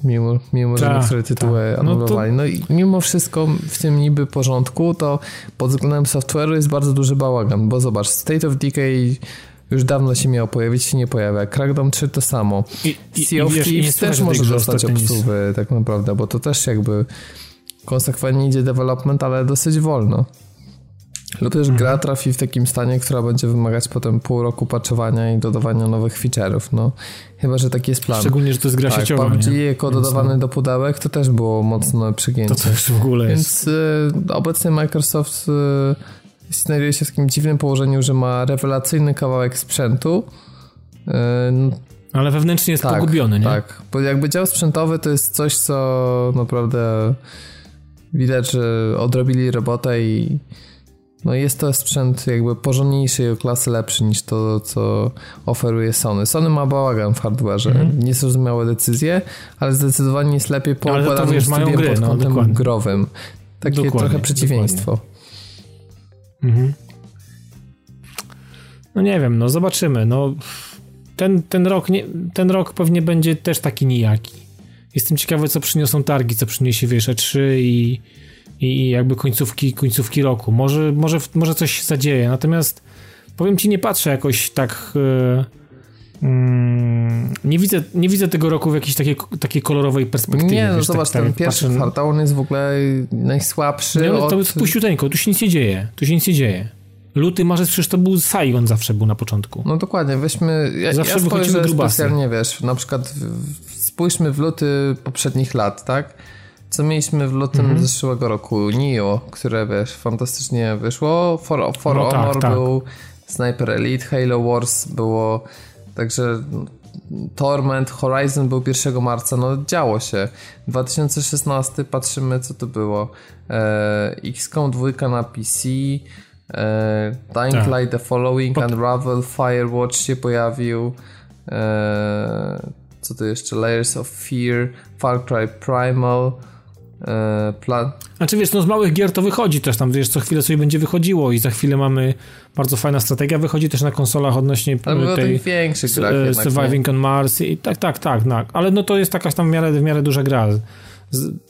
Mimo, mimo że tak, niektóre tytuły ta. anulowali. No, to... no i mimo wszystko w tym niby porządku, to pod względem software'u jest bardzo duży bałagan, bo zobacz, State of Decay już dawno się miał pojawić, się nie pojawia. Crackdown 3 to samo. I, i, sea of Thieves też może dostać obsuwy tak naprawdę, bo to też jakby konsekwentnie idzie development, ale dosyć wolno. Lub też mhm. gra trafi w takim stanie, która będzie wymagać potem pół roku patchowania i dodawania nowych feature'ów. No, chyba, że taki jest plan. Szczególnie, że to jest gra tak, sieciowa. PUBG nie? jako Więc dodawany no. do pudełek to też było mocno przegięcie. To też w ogóle jest. Więc y, obecnie Microsoft y, znajduje się w takim dziwnym położeniu, że ma rewelacyjny kawałek sprzętu. Y, ale wewnętrznie jest tak, pogubiony, nie? Tak, bo jakby dział sprzętowy to jest coś, co naprawdę widać, że odrobili robotę i no jest to sprzęt jakby porządniejszy o klasy lepszy niż to, co oferuje Sony. Sony ma bałagan w hardwareze, mm. niezrozumiałe decyzje, ale zdecydowanie jest lepiej poukładanym studiem gry, pod no, kątem no, growym. Takie dokładnie, trochę przeciwieństwo. Mhm. No nie wiem, no zobaczymy. No, ten, ten, rok nie, ten rok pewnie będzie też taki nijaki. Jestem ciekawy, co przyniosą targi, co przyniesie, wiesz, E3 i i jakby końcówki, końcówki roku. Może, może, może coś się zadzieje, natomiast powiem ci, nie patrzę jakoś tak... Yy, nie widzę, nie widzę tego roku w jakiejś takiej, takiej kolorowej perspektywie. Nie, no wiesz, zobacz, tak, ten tak, pierwszy patrzę... kwartał, on jest w ogóle najsłabszy nie, no, to jest puściuteńko, tu się nic nie dzieje, tu się nic nie dzieje. Luty, marzec, przecież to był Saigon zawsze był na początku. No dokładnie, weźmy, ja, zawsze ja spojrzę specjalnie, wiesz, na przykład spójrzmy w luty poprzednich lat, tak? Co mieliśmy w lutym mhm. zeszłego roku? Nio, które wiesz, fantastycznie wyszło. For, For no, tak, Honor tak, był, tak. Sniper Elite, Halo Wars było, także Torment, Horizon był 1 marca, no działo się. 2016 patrzymy co to było. E, XCOM 2 na PC, e, Dying tak. Light The Following, Pod... Unravel, Firewatch się pojawił. E, co to jeszcze? Layers of Fear, Far Cry Primal, plan. Znaczy wiesz, no z małych gier to wychodzi też tam, wiesz, co chwilę sobie będzie wychodziło i za chwilę mamy bardzo fajna strategia, wychodzi też na konsolach odnośnie Ale tej większych grach e, Surviving on Mars i tak, tak, tak, tak, ale no to jest taka tam w miarę, w miarę duża gra.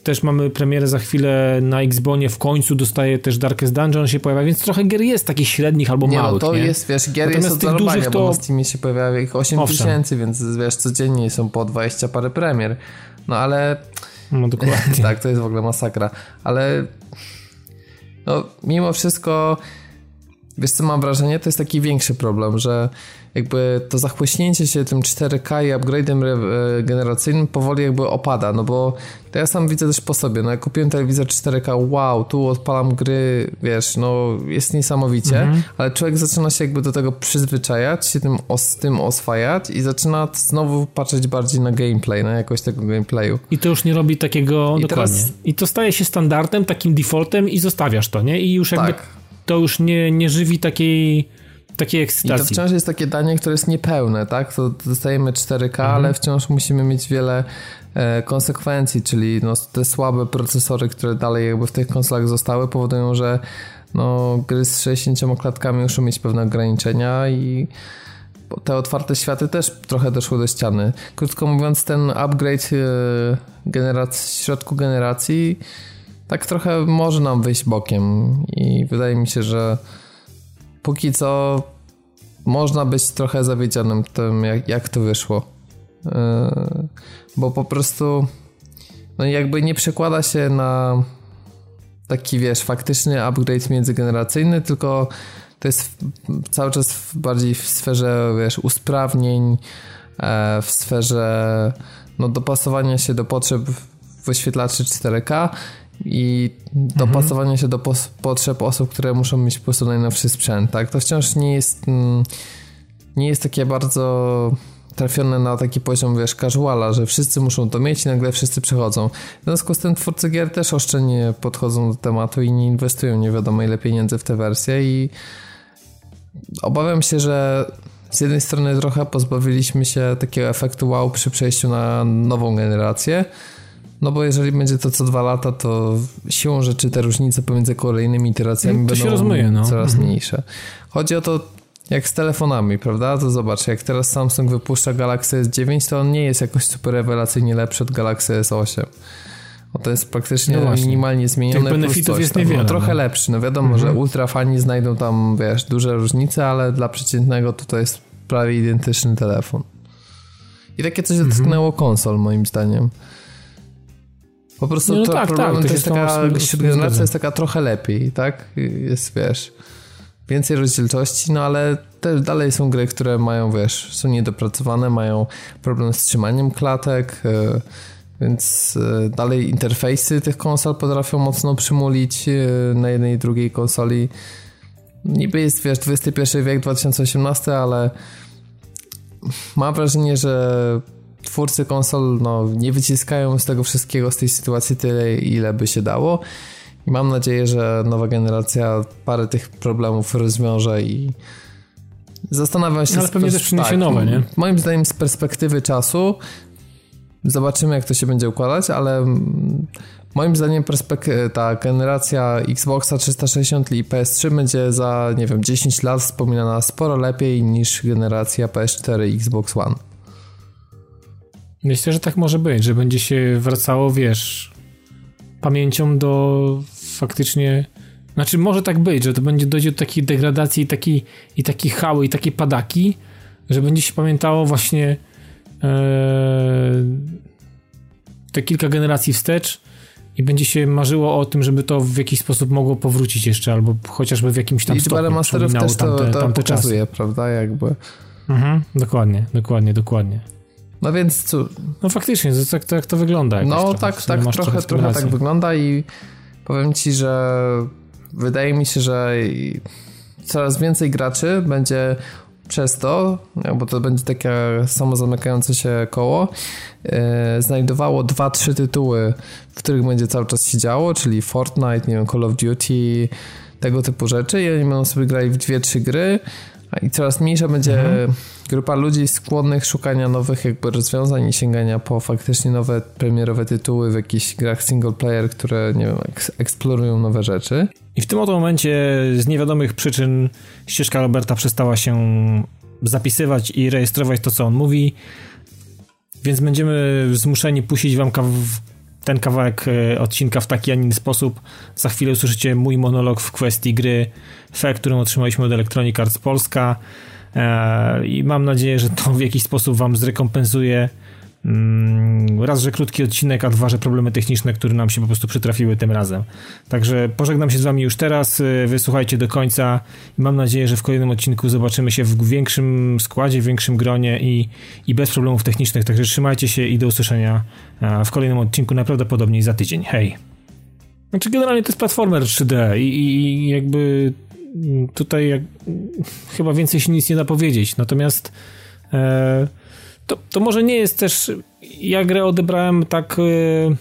Też mamy premierę za chwilę na Xbonie, w końcu dostaje też Darkest Dungeon się pojawia, więc trochę gier jest takich średnich albo nie, no małych, no to nie? jest, wiesz, gier Natomiast jest od dużych to... bo na Steamie się pojawia ich 8 tysięcy, więc wiesz, codziennie są po 20 parę premier. No ale no dokładnie. (laughs) tak, to jest w ogóle masakra. Ale no, mimo wszystko Wiesz co mam wrażenie? To jest taki większy problem, że jakby to zachłyśnięcie się tym 4K i upgrade'em e, generacyjnym powoli jakby opada, no bo to ja sam widzę też po sobie, no jak kupiłem telewizor 4K, wow, tu odpalam gry, wiesz, no jest niesamowicie, mhm. ale człowiek zaczyna się jakby do tego przyzwyczajać, się tym, os, tym oswajać i zaczyna znowu patrzeć bardziej na gameplay, na jakość tego gameplayu. I to już nie robi takiego, I dokładnie. Teraz... I to staje się standardem, takim defaultem i zostawiasz to, nie? I już jakby tak. to już nie, nie żywi takiej takiej ekscytacji. I to wciąż jest takie danie, które jest niepełne, tak? To dostajemy 4K, mhm. ale wciąż musimy mieć wiele e, konsekwencji, czyli no, te słabe procesory, które dalej jakby w tych konsolach zostały, powodują, że no, gry z 60 klatkami muszą mieć pewne ograniczenia i te otwarte światy też trochę doszły do ściany. Krótko mówiąc, ten upgrade e, generacji, w środku generacji tak trochę może nam wyjść bokiem i wydaje mi się, że póki co można być trochę zawiedzionym tym, jak, jak to wyszło. Yy, bo po prostu no jakby nie przekłada się na taki, wiesz, faktyczny upgrade międzygeneracyjny, tylko to jest cały czas bardziej w sferze, wiesz, usprawnień, e, w sferze no, dopasowania się do potrzeb wyświetlaczy 4K i dopasowanie mhm. się do potrzeb osób, które muszą mieć po prostu najnowszy sprzęt, tak? To wciąż nie jest mm, nie jest takie bardzo trafione na taki poziom, wiesz, casuala, że wszyscy muszą to mieć i nagle wszyscy przechodzą. W związku z tym twórcy gier też oszczędnie podchodzą do tematu i nie inwestują nie wiadomo ile pieniędzy w te wersje i obawiam się, że z jednej strony trochę pozbawiliśmy się takiego efektu wow przy przejściu na nową generację, no bo jeżeli będzie to co dwa lata, to siłą rzeczy te różnice pomiędzy kolejnymi iteracjami to będą rozumie, no. coraz mhm. mniejsze. Chodzi o to, jak z telefonami, prawda? To zobacz, jak teraz Samsung wypuszcza Galaxy S9, to on nie jest jakoś super rewelacyjnie lepszy od Galaxy S8. Bo to jest praktycznie no minimalnie zmienione. Tych benefitów jest niewiele. No, trochę no. lepszy. No wiadomo, mhm. że ultra fani znajdą tam, wiesz, duże różnice, ale dla przeciętnego to to jest prawie identyczny telefon. I takie coś mhm. dotknęło konsol, moim zdaniem. Po prostu no, to tak, problem tak, to, jest taka, generacja jest taka trochę lepiej, tak? Jest, wiesz, więcej rozdzielczości, no ale też dalej są gry, które mają, wiesz, są niedopracowane, mają problem z trzymaniem klatek, e, więc e, dalej interfejsy tych konsol potrafią mocno przymulić e, na jednej i drugiej konsoli. Niby jest, wiesz, XXI wiek, 2018, ale mam wrażenie, że twórcy konsol no, nie wyciskają z tego wszystkiego, z tej sytuacji tyle, ile by się dało. I mam nadzieję, że nowa generacja parę tych problemów rozwiąże i zastanawiam się... No, ale pewnie też przyniesie tak, nowe, nie? Moim zdaniem z perspektywy czasu zobaczymy, jak to się będzie układać, ale moim zdaniem ta generacja Xboxa 360 i PS3 będzie za, nie wiem, 10 lat wspominana sporo lepiej niż generacja PS4 i Xbox One. Myślę, że tak może być, że będzie się wracało, wiesz, pamięcią do faktycznie. Znaczy, może tak być, że to będzie dojdzie do takiej degradacji i takiej, i takiej hały, i takiej padaki, że będzie się pamiętało właśnie ee, te kilka generacji wstecz i będzie się marzyło o tym, żeby to w jakiś sposób mogło powrócić jeszcze, albo chociażby w jakimś tam Liczba stopniu remasterów też to, tamte, to tamte pokazuje, czasy. prawda, jakby. Mhm, dokładnie, dokładnie, dokładnie. No więc co? No faktycznie, to, tak, to, jak to wygląda. No trochę, tak, tak, trochę, trochę tak wygląda i powiem ci, że wydaje mi się, że coraz więcej graczy będzie przez to, bo to będzie takie samo zamykające się koło, e, znajdowało dwa, trzy tytuły, w których będzie cały czas się działo, czyli Fortnite, nie wiem, Call of Duty, tego typu rzeczy i oni będą sobie grali w dwie, trzy gry i coraz mniejsza będzie mhm grupa ludzi skłonnych szukania nowych jakby rozwiązań i sięgania po faktycznie nowe premierowe tytuły w jakichś grach single player, które nie wiem, eksplorują nowe rzeczy. I w tym oto momencie z niewiadomych przyczyn ścieżka Roberta przestała się zapisywać i rejestrować to, co on mówi, więc będziemy zmuszeni puścić wam ten kawałek e, odcinka w taki, a inny sposób. Za chwilę usłyszycie mój monolog w kwestii gry FE, którą otrzymaliśmy od Electronic Arts Polska. E, I mam nadzieję, że to w jakiś sposób Wam zrekompensuje raz, że krótki odcinek, a dwa, że problemy techniczne, które nam się po prostu przytrafiły tym razem. Także pożegnam się z wami już teraz, y, wysłuchajcie do końca mam nadzieję, że w kolejnym odcinku zobaczymy się w większym składzie, w większym gronie i, i bez problemów technicznych. Także trzymajcie się i do usłyszenia w kolejnym odcinku, najprawdopodobniej za tydzień. Hej! Znaczy generalnie to jest platformer 3D i, i jakby tutaj jak, chyba więcej się nic nie da powiedzieć. Natomiast e, to, to może nie jest też. Ja grę odebrałem tak. Yy,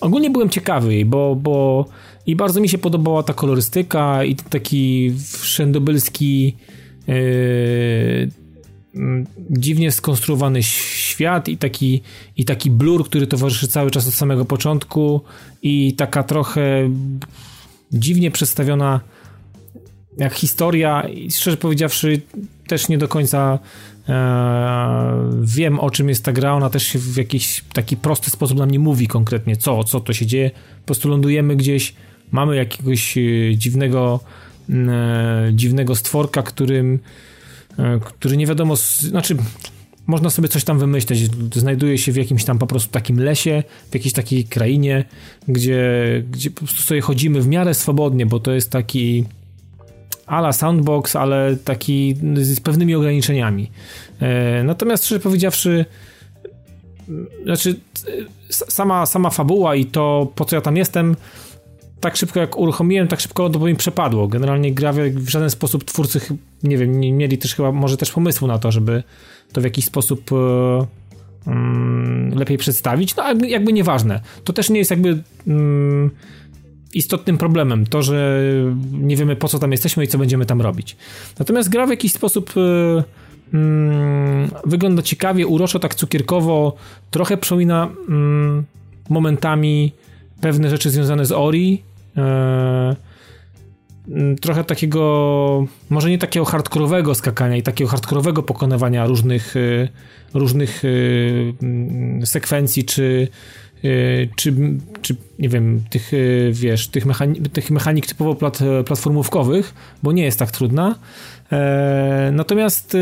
ogólnie byłem ciekawy jej, bo, bo i bardzo mi się podobała ta kolorystyka i taki wszędobylski. Yy, dziwnie skonstruowany świat i taki, i taki blur, który towarzyszy cały czas od samego początku i taka trochę dziwnie przedstawiona jak historia i szczerze powiedziawszy też nie do końca e, wiem o czym jest ta gra, ona też się w jakiś taki prosty sposób nam nie mówi konkretnie co, co to się dzieje, po prostu lądujemy gdzieś, mamy jakiegoś e, dziwnego e, dziwnego stworka, którym e, który nie wiadomo, znaczy można sobie coś tam wymyśleć. Znajduje się w jakimś tam po prostu takim lesie, w jakiejś takiej krainie, gdzie, gdzie po prostu sobie chodzimy w miarę swobodnie, bo to jest taki ala soundbox, ale taki z pewnymi ograniczeniami. E, natomiast szczerze powiedziawszy, znaczy sama, sama fabuła i to po co ja tam jestem, tak szybko jak uruchomiłem, tak szybko to mi przepadło. Generalnie gra w żaden sposób twórcy, nie wiem, nie mieli też chyba może też pomysłu na to, żeby to w jakiś sposób um, lepiej przedstawić. No jakby, jakby nieważne. To też nie jest jakby um, istotnym problemem, to, że nie wiemy po co tam jesteśmy i co będziemy tam robić. Natomiast gra w jakiś sposób yy, wygląda ciekawie, uroczo, tak cukierkowo, trochę przypomina yy, momentami pewne rzeczy związane z Ori, yy, trochę takiego, może nie takiego hardkorowego skakania i takiego hardkorowego pokonywania różnych, różnych mm, sekwencji, czy Y, czy, czy nie wiem, tych, y, wiesz, tych, mechani tych mechanik typowo plat platformówkowych, bo nie jest tak trudna. E, natomiast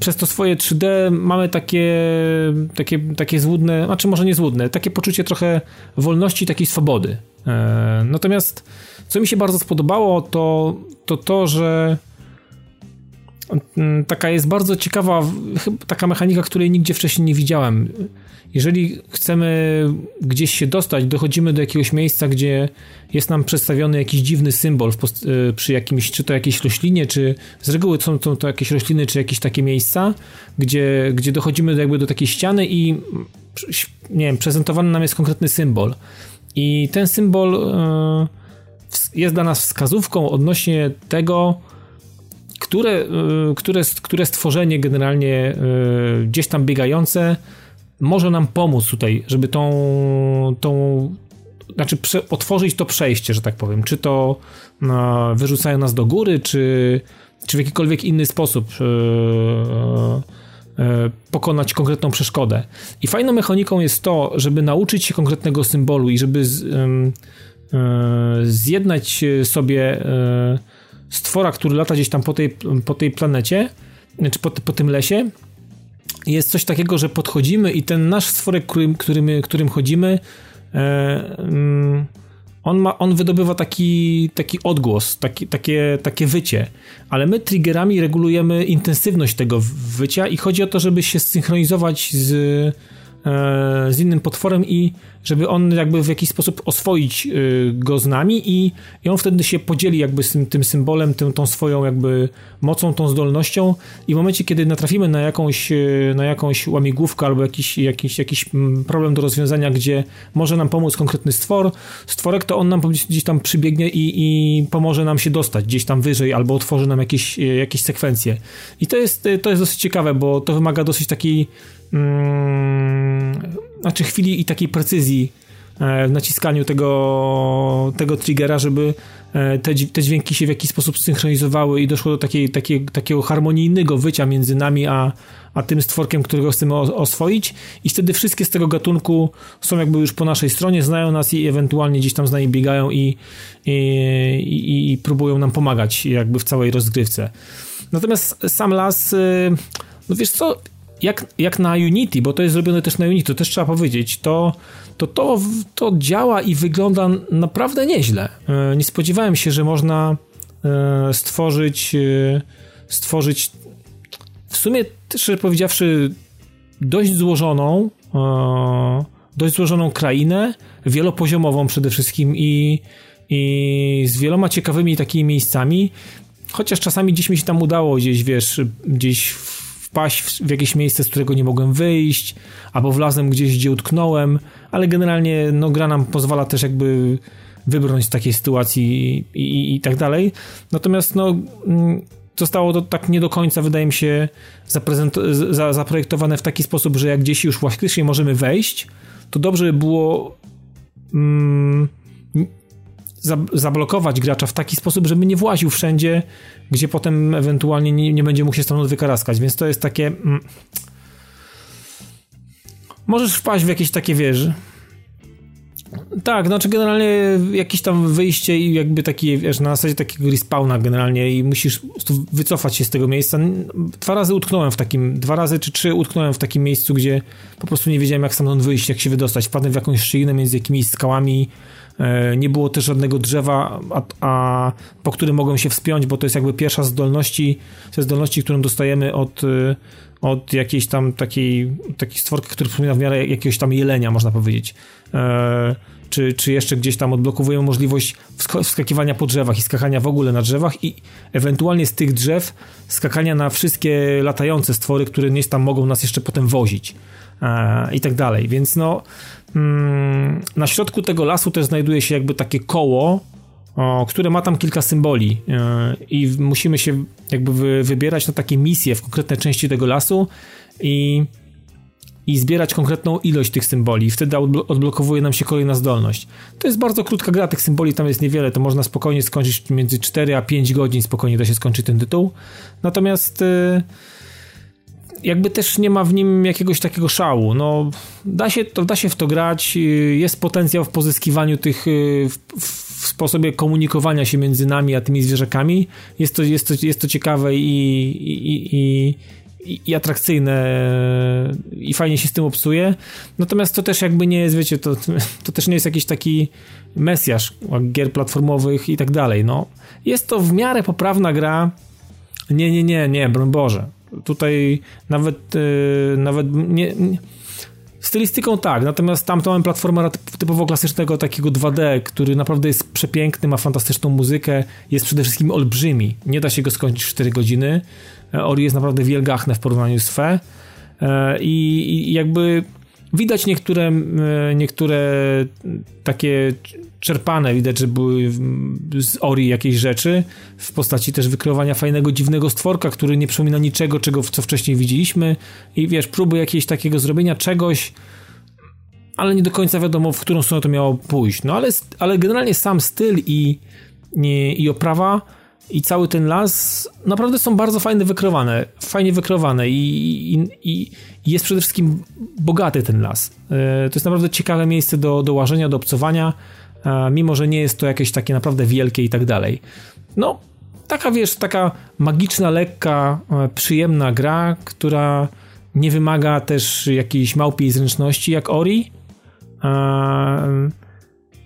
przez to swoje 3D mamy takie, takie, takie złudne, znaczy może nie złudne, takie poczucie trochę wolności, takiej swobody. E, natomiast co mi się bardzo spodobało, to to, to że taka jest bardzo ciekawa, taka mechanika, której nigdzie wcześniej nie widziałem jeżeli chcemy gdzieś się dostać, dochodzimy do jakiegoś miejsca, gdzie jest nam przedstawiony jakiś dziwny symbol y, przy jakimś, czy to jakiejś roślinie, czy z reguły są to, to jakieś rośliny, czy jakieś takie miejsca, gdzie, gdzie dochodzimy do, jakby do takiej ściany i nie wiem, prezentowany nam jest konkretny symbol. I ten symbol y, jest dla nas wskazówką odnośnie tego, które, y, które, które stworzenie generalnie gdzieś tam biegające może nam pomóc tutaj, żeby tą, tą znaczy prze, otworzyć to przejście, że tak powiem. Czy to no, wyrzucają nas do góry, czy, czy w jakikolwiek inny sposób e, e, pokonać konkretną przeszkodę. I fajną mechaniką jest to, żeby nauczyć się konkretnego symbolu i żeby z, e, zjednać sobie stwora, który lata gdzieś tam po tej, po tej planecie, czy po, po tym lesie, jest coś takiego, że podchodzimy i ten nasz stworek, którym, którym, którym chodzimy, e, mm, on, ma, on wydobywa taki, taki odgłos, taki, takie, takie wycie, ale my triggerami regulujemy intensywność tego wycia i chodzi o to, żeby się zsynchronizować z, z innym potworem i żeby on jakby w jakiś sposób oswoić y, go z nami i, i on wtedy się podzieli jakby z tym, tym symbolem, tym, tą swoją jakby mocą, tą zdolnością i w momencie, kiedy natrafimy na jakąś, y, na jakąś łamigłówkę albo jakiś, jakiś, jakiś mm, problem do rozwiązania, gdzie może nam pomóc konkretny stwór, stworek, to on nam gdzieś tam przybiegnie i, i pomoże nam się dostać gdzieś tam wyżej albo otworzy nam jakieś, jakieś sekwencje. I to jest, to jest dosyć ciekawe, bo to wymaga dosyć takiej mm, znaczy chwili i takiej precyzji e, w naciskaniu tego, tego triggera, żeby e, te, te dźwięki się w jakiś sposób synchronizowały i doszło do takiej, takiej, takiego harmonijnego wycia między nami a, a tym stworkiem, którego chcemy oswoić i wtedy wszystkie z tego gatunku są jakby już po naszej stronie, znają nas i ewentualnie gdzieś tam z nami biegają i, i, i, i próbują nam pomagać jakby w całej rozgrywce. Natomiast sam las, y, no wiesz co, jak, jak na Unity, bo to jest zrobione też na Unity, to też trzeba powiedzieć, to to, to to działa i wygląda naprawdę nieźle. E, nie spodziewałem się, że można e, stworzyć stworzyć w sumie, szczerze powiedziawszy, dość złożoną dość złożoną krainę, wielopoziomową przede wszystkim i, i z wieloma ciekawymi takimi miejscami, chociaż czasami gdzieś mi się tam udało gdzieś, wiesz, gdzieś wpaść w jakieś miejsce, z którego nie mogłem wyjść, albo wlazłem gdzieś, gdzie utknąłem, ale generalnie no, gra nam pozwala też jakby wybrnąć z takiej sytuacji i, i, i tak dalej. Natomiast no mm, zostało to tak nie do końca, wydaje mi się, za zaprojektowane w taki sposób, że jak gdzieś już faktycznie możemy wejść, to dobrze by było mm, zablokować gracza w taki sposób, żeby nie właził wszędzie, gdzie potem ewentualnie nie, nie będzie mógł się stamtąd wykaraskać, więc to jest takie... Mm, możesz wpaść w jakieś takie, wiesz, tak, znaczy generalnie jakieś tam wyjście i jakby taki, wiesz, na zasadzie takiego respawna generalnie i musisz wycofać się z tego miejsca. Dwa razy utknąłem w takim, dwa razy czy trzy utknąłem w takim miejscu, gdzie po prostu nie wiedziałem jak stamtąd wyjść, jak się wydostać. Wpadłem w jakąś szczelinę między jakimiś skałami, nie było też żadnego drzewa, a, a, po którym mogłem się wspiąć, bo to jest jakby pierwsza zdolności, ze zdolności, którą dostajemy od, e, od jakiejś tam takiej, takiej stworki, który przypomina w miarę jakiegoś tam jelenia, można powiedzieć. E, czy, czy jeszcze gdzieś tam odblokowują możliwość wskakiwania po drzewach i skakania w ogóle na drzewach i ewentualnie z tych drzew skakania na wszystkie latające stwory, które gdzieś tam mogą nas jeszcze potem wozić e, i tak dalej. Więc no na środku tego lasu też znajduje się jakby takie koło, które ma tam kilka symboli e, i musimy się jakby wy, wybierać na takie misje w konkretne części tego lasu i i zbierać konkretną ilość tych symboli. Wtedy odblokowuje nam się kolejna zdolność. To jest bardzo krótka gra, tych symboli tam jest niewiele, to można spokojnie skończyć między 4 a 5 godzin, spokojnie da się skończyć ten tytuł. Natomiast y, jakby też nie ma w nim jakiegoś takiego szału. No, da się, to, da się w to grać, jest potencjał w pozyskiwaniu tych, y, w, w sposobie komunikowania się między nami a tymi zwierzakami. Jest to, jest to, jest to ciekawe i, i, i, i, atrakcyjne i fajnie się z tym obsuje. Natomiast to też jakby nie jest, wiecie, to, to też nie jest jakiś taki mesjasz gier platformowych i tak dalej. No, jest to w miarę poprawna gra. Nie, nie, nie, nie, broń Boże. Tutaj nawet, yy, nawet nie, nie Stylistyką tak, natomiast tam to mamy platformera typowo klasycznego takiego 2D, który naprawdę jest przepiękny, ma fantastyczną muzykę, jest przede wszystkim olbrzymi. Nie da się go skończyć w 4 godziny. E, Ori jest naprawdę wielgachne w porównaniu z Fe. E, I, I, jakby widać niektóre, niektóre takie czerpane, widać, że były z Ori jakieś rzeczy w postaci też wykreowania fajnego, dziwnego stworka, który nie przypomina niczego, czego co wcześniej widzieliśmy i wiesz, próby jakiegoś takiego zrobienia czegoś, ale nie do końca wiadomo, w którą stronę to miało pójść. No ale, ale generalnie sam styl i, i oprawa i cały ten las naprawdę są bardzo fajnie wykreowane, fajnie wykreowane i, i, i, jest przede wszystkim bogaty ten las. E, to jest naprawdę ciekawe miejsce do, do łażenia, do obcowania, mimo że nie jest to jakieś takie naprawdę wielkie i tak dalej. No, taka wiesz, taka magiczna, lekka, e, przyjemna gra, która nie wymaga też jakiejś małpiej zręczności jak Ori.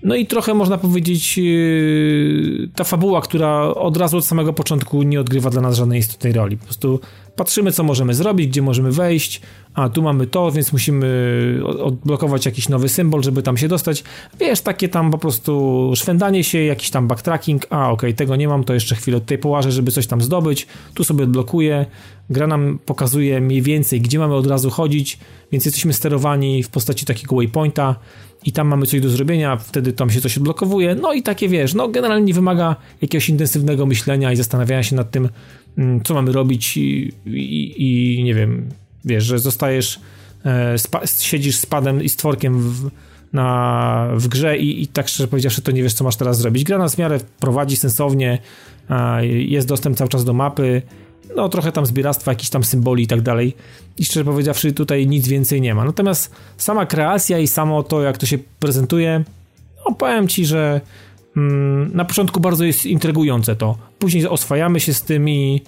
No i trochę można powiedzieć, yy, ta fabuła, która od razu od samego początku nie odgrywa dla nas żadnej istotnej roli. Po prostu patrzymy, co możemy zrobić, gdzie możemy wejść, a tu mamy to, więc musimy odblokować jakiś nowy symbol, żeby tam się dostać. Wiesz, takie tam po prostu szwendanie się, jakiś tam backtracking, a okej, okay, tego nie mam, to jeszcze chwilę tutaj połażę, żeby coś tam zdobyć, tu sobie odblokuję, gra nam pokazuje mniej więcej, gdzie mamy od razu chodzić, więc jesteśmy sterowani w postaci takiego waypointa, i tam mamy coś do zrobienia, wtedy tam się coś odblokowuje, no i takie wiesz, no generalnie nie wymaga jakiegoś intensywnego myślenia i zastanawiania się nad tym, mm, co mamy robić i, i, i nie wiem, wiesz, że zostajesz, e, spa, siedzisz z padem i z tworkiem w, na, w grze i, i tak szczerze powiedziawszy, to nie wiesz, co masz teraz zrobić. Gra nas w miarę prowadzi sensownie, jest dostęp cały czas do mapy, no trochę tam zbieractwa, jakichś tam symboli i tak dalej. I szczerze powiedziawszy, tutaj nic więcej nie ma. Natomiast sama kreacja i samo to, jak to się prezentuje, no powiem ci, że mm, na początku bardzo jest intrygujące to. Później oswajamy się z tym i,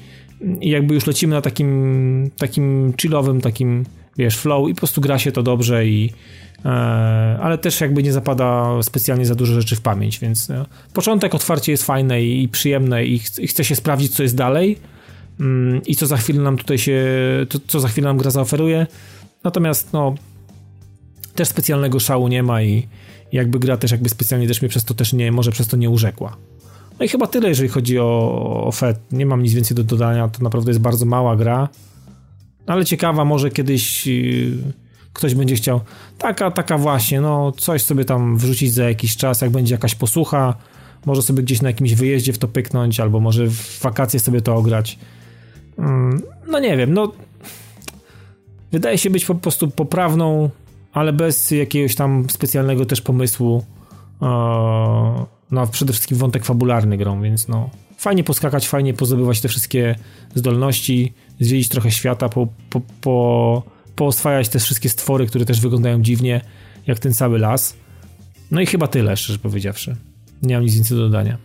i jakby już lecimy na takim, takim chillowym, takim, wiesz, flow i po prostu gra się to dobrze i e, ale też jakby nie zapada specjalnie za dużo rzeczy w pamięć, więc e, początek otwarcie jest fajne i, i przyjemne i, ch i chce się sprawdzić, co jest dalej mm, i co za chwilę nam tutaj się, to, co za chwilę nam gra zaoferuje, natomiast no też specjalnego szału nie ma i jakby gra też jakby specjalnie też mnie przez to też nie, może przez to nie urzekła. No i chyba tyle, jeżeli chodzi o, o FET. Nie mam nic więcej do dodania, to naprawdę jest bardzo mała gra, ale ciekawa, może kiedyś yy, ktoś będzie chciał taka, taka właśnie, no coś sobie tam wrzucić za jakiś czas, jak będzie jakaś posłucha, może sobie gdzieś na jakimś wyjeździe w to pyknąć, albo może w wakacje sobie to ograć. Mm, no nie wiem, no wydaje się być po prostu poprawną, ale bez jakiegoś tam specjalnego też pomysłu no przede wszystkim wątek fabularny grą, więc no fajnie poskakać, fajnie pozdobywać te wszystkie zdolności, zwiedzić trochę świata, po, po, po, pooswajać te wszystkie stwory, które też wyglądają dziwnie, jak ten cały las. No i chyba tyle, szczerze powiedziawszy. Nie mam nic więcej do dodania.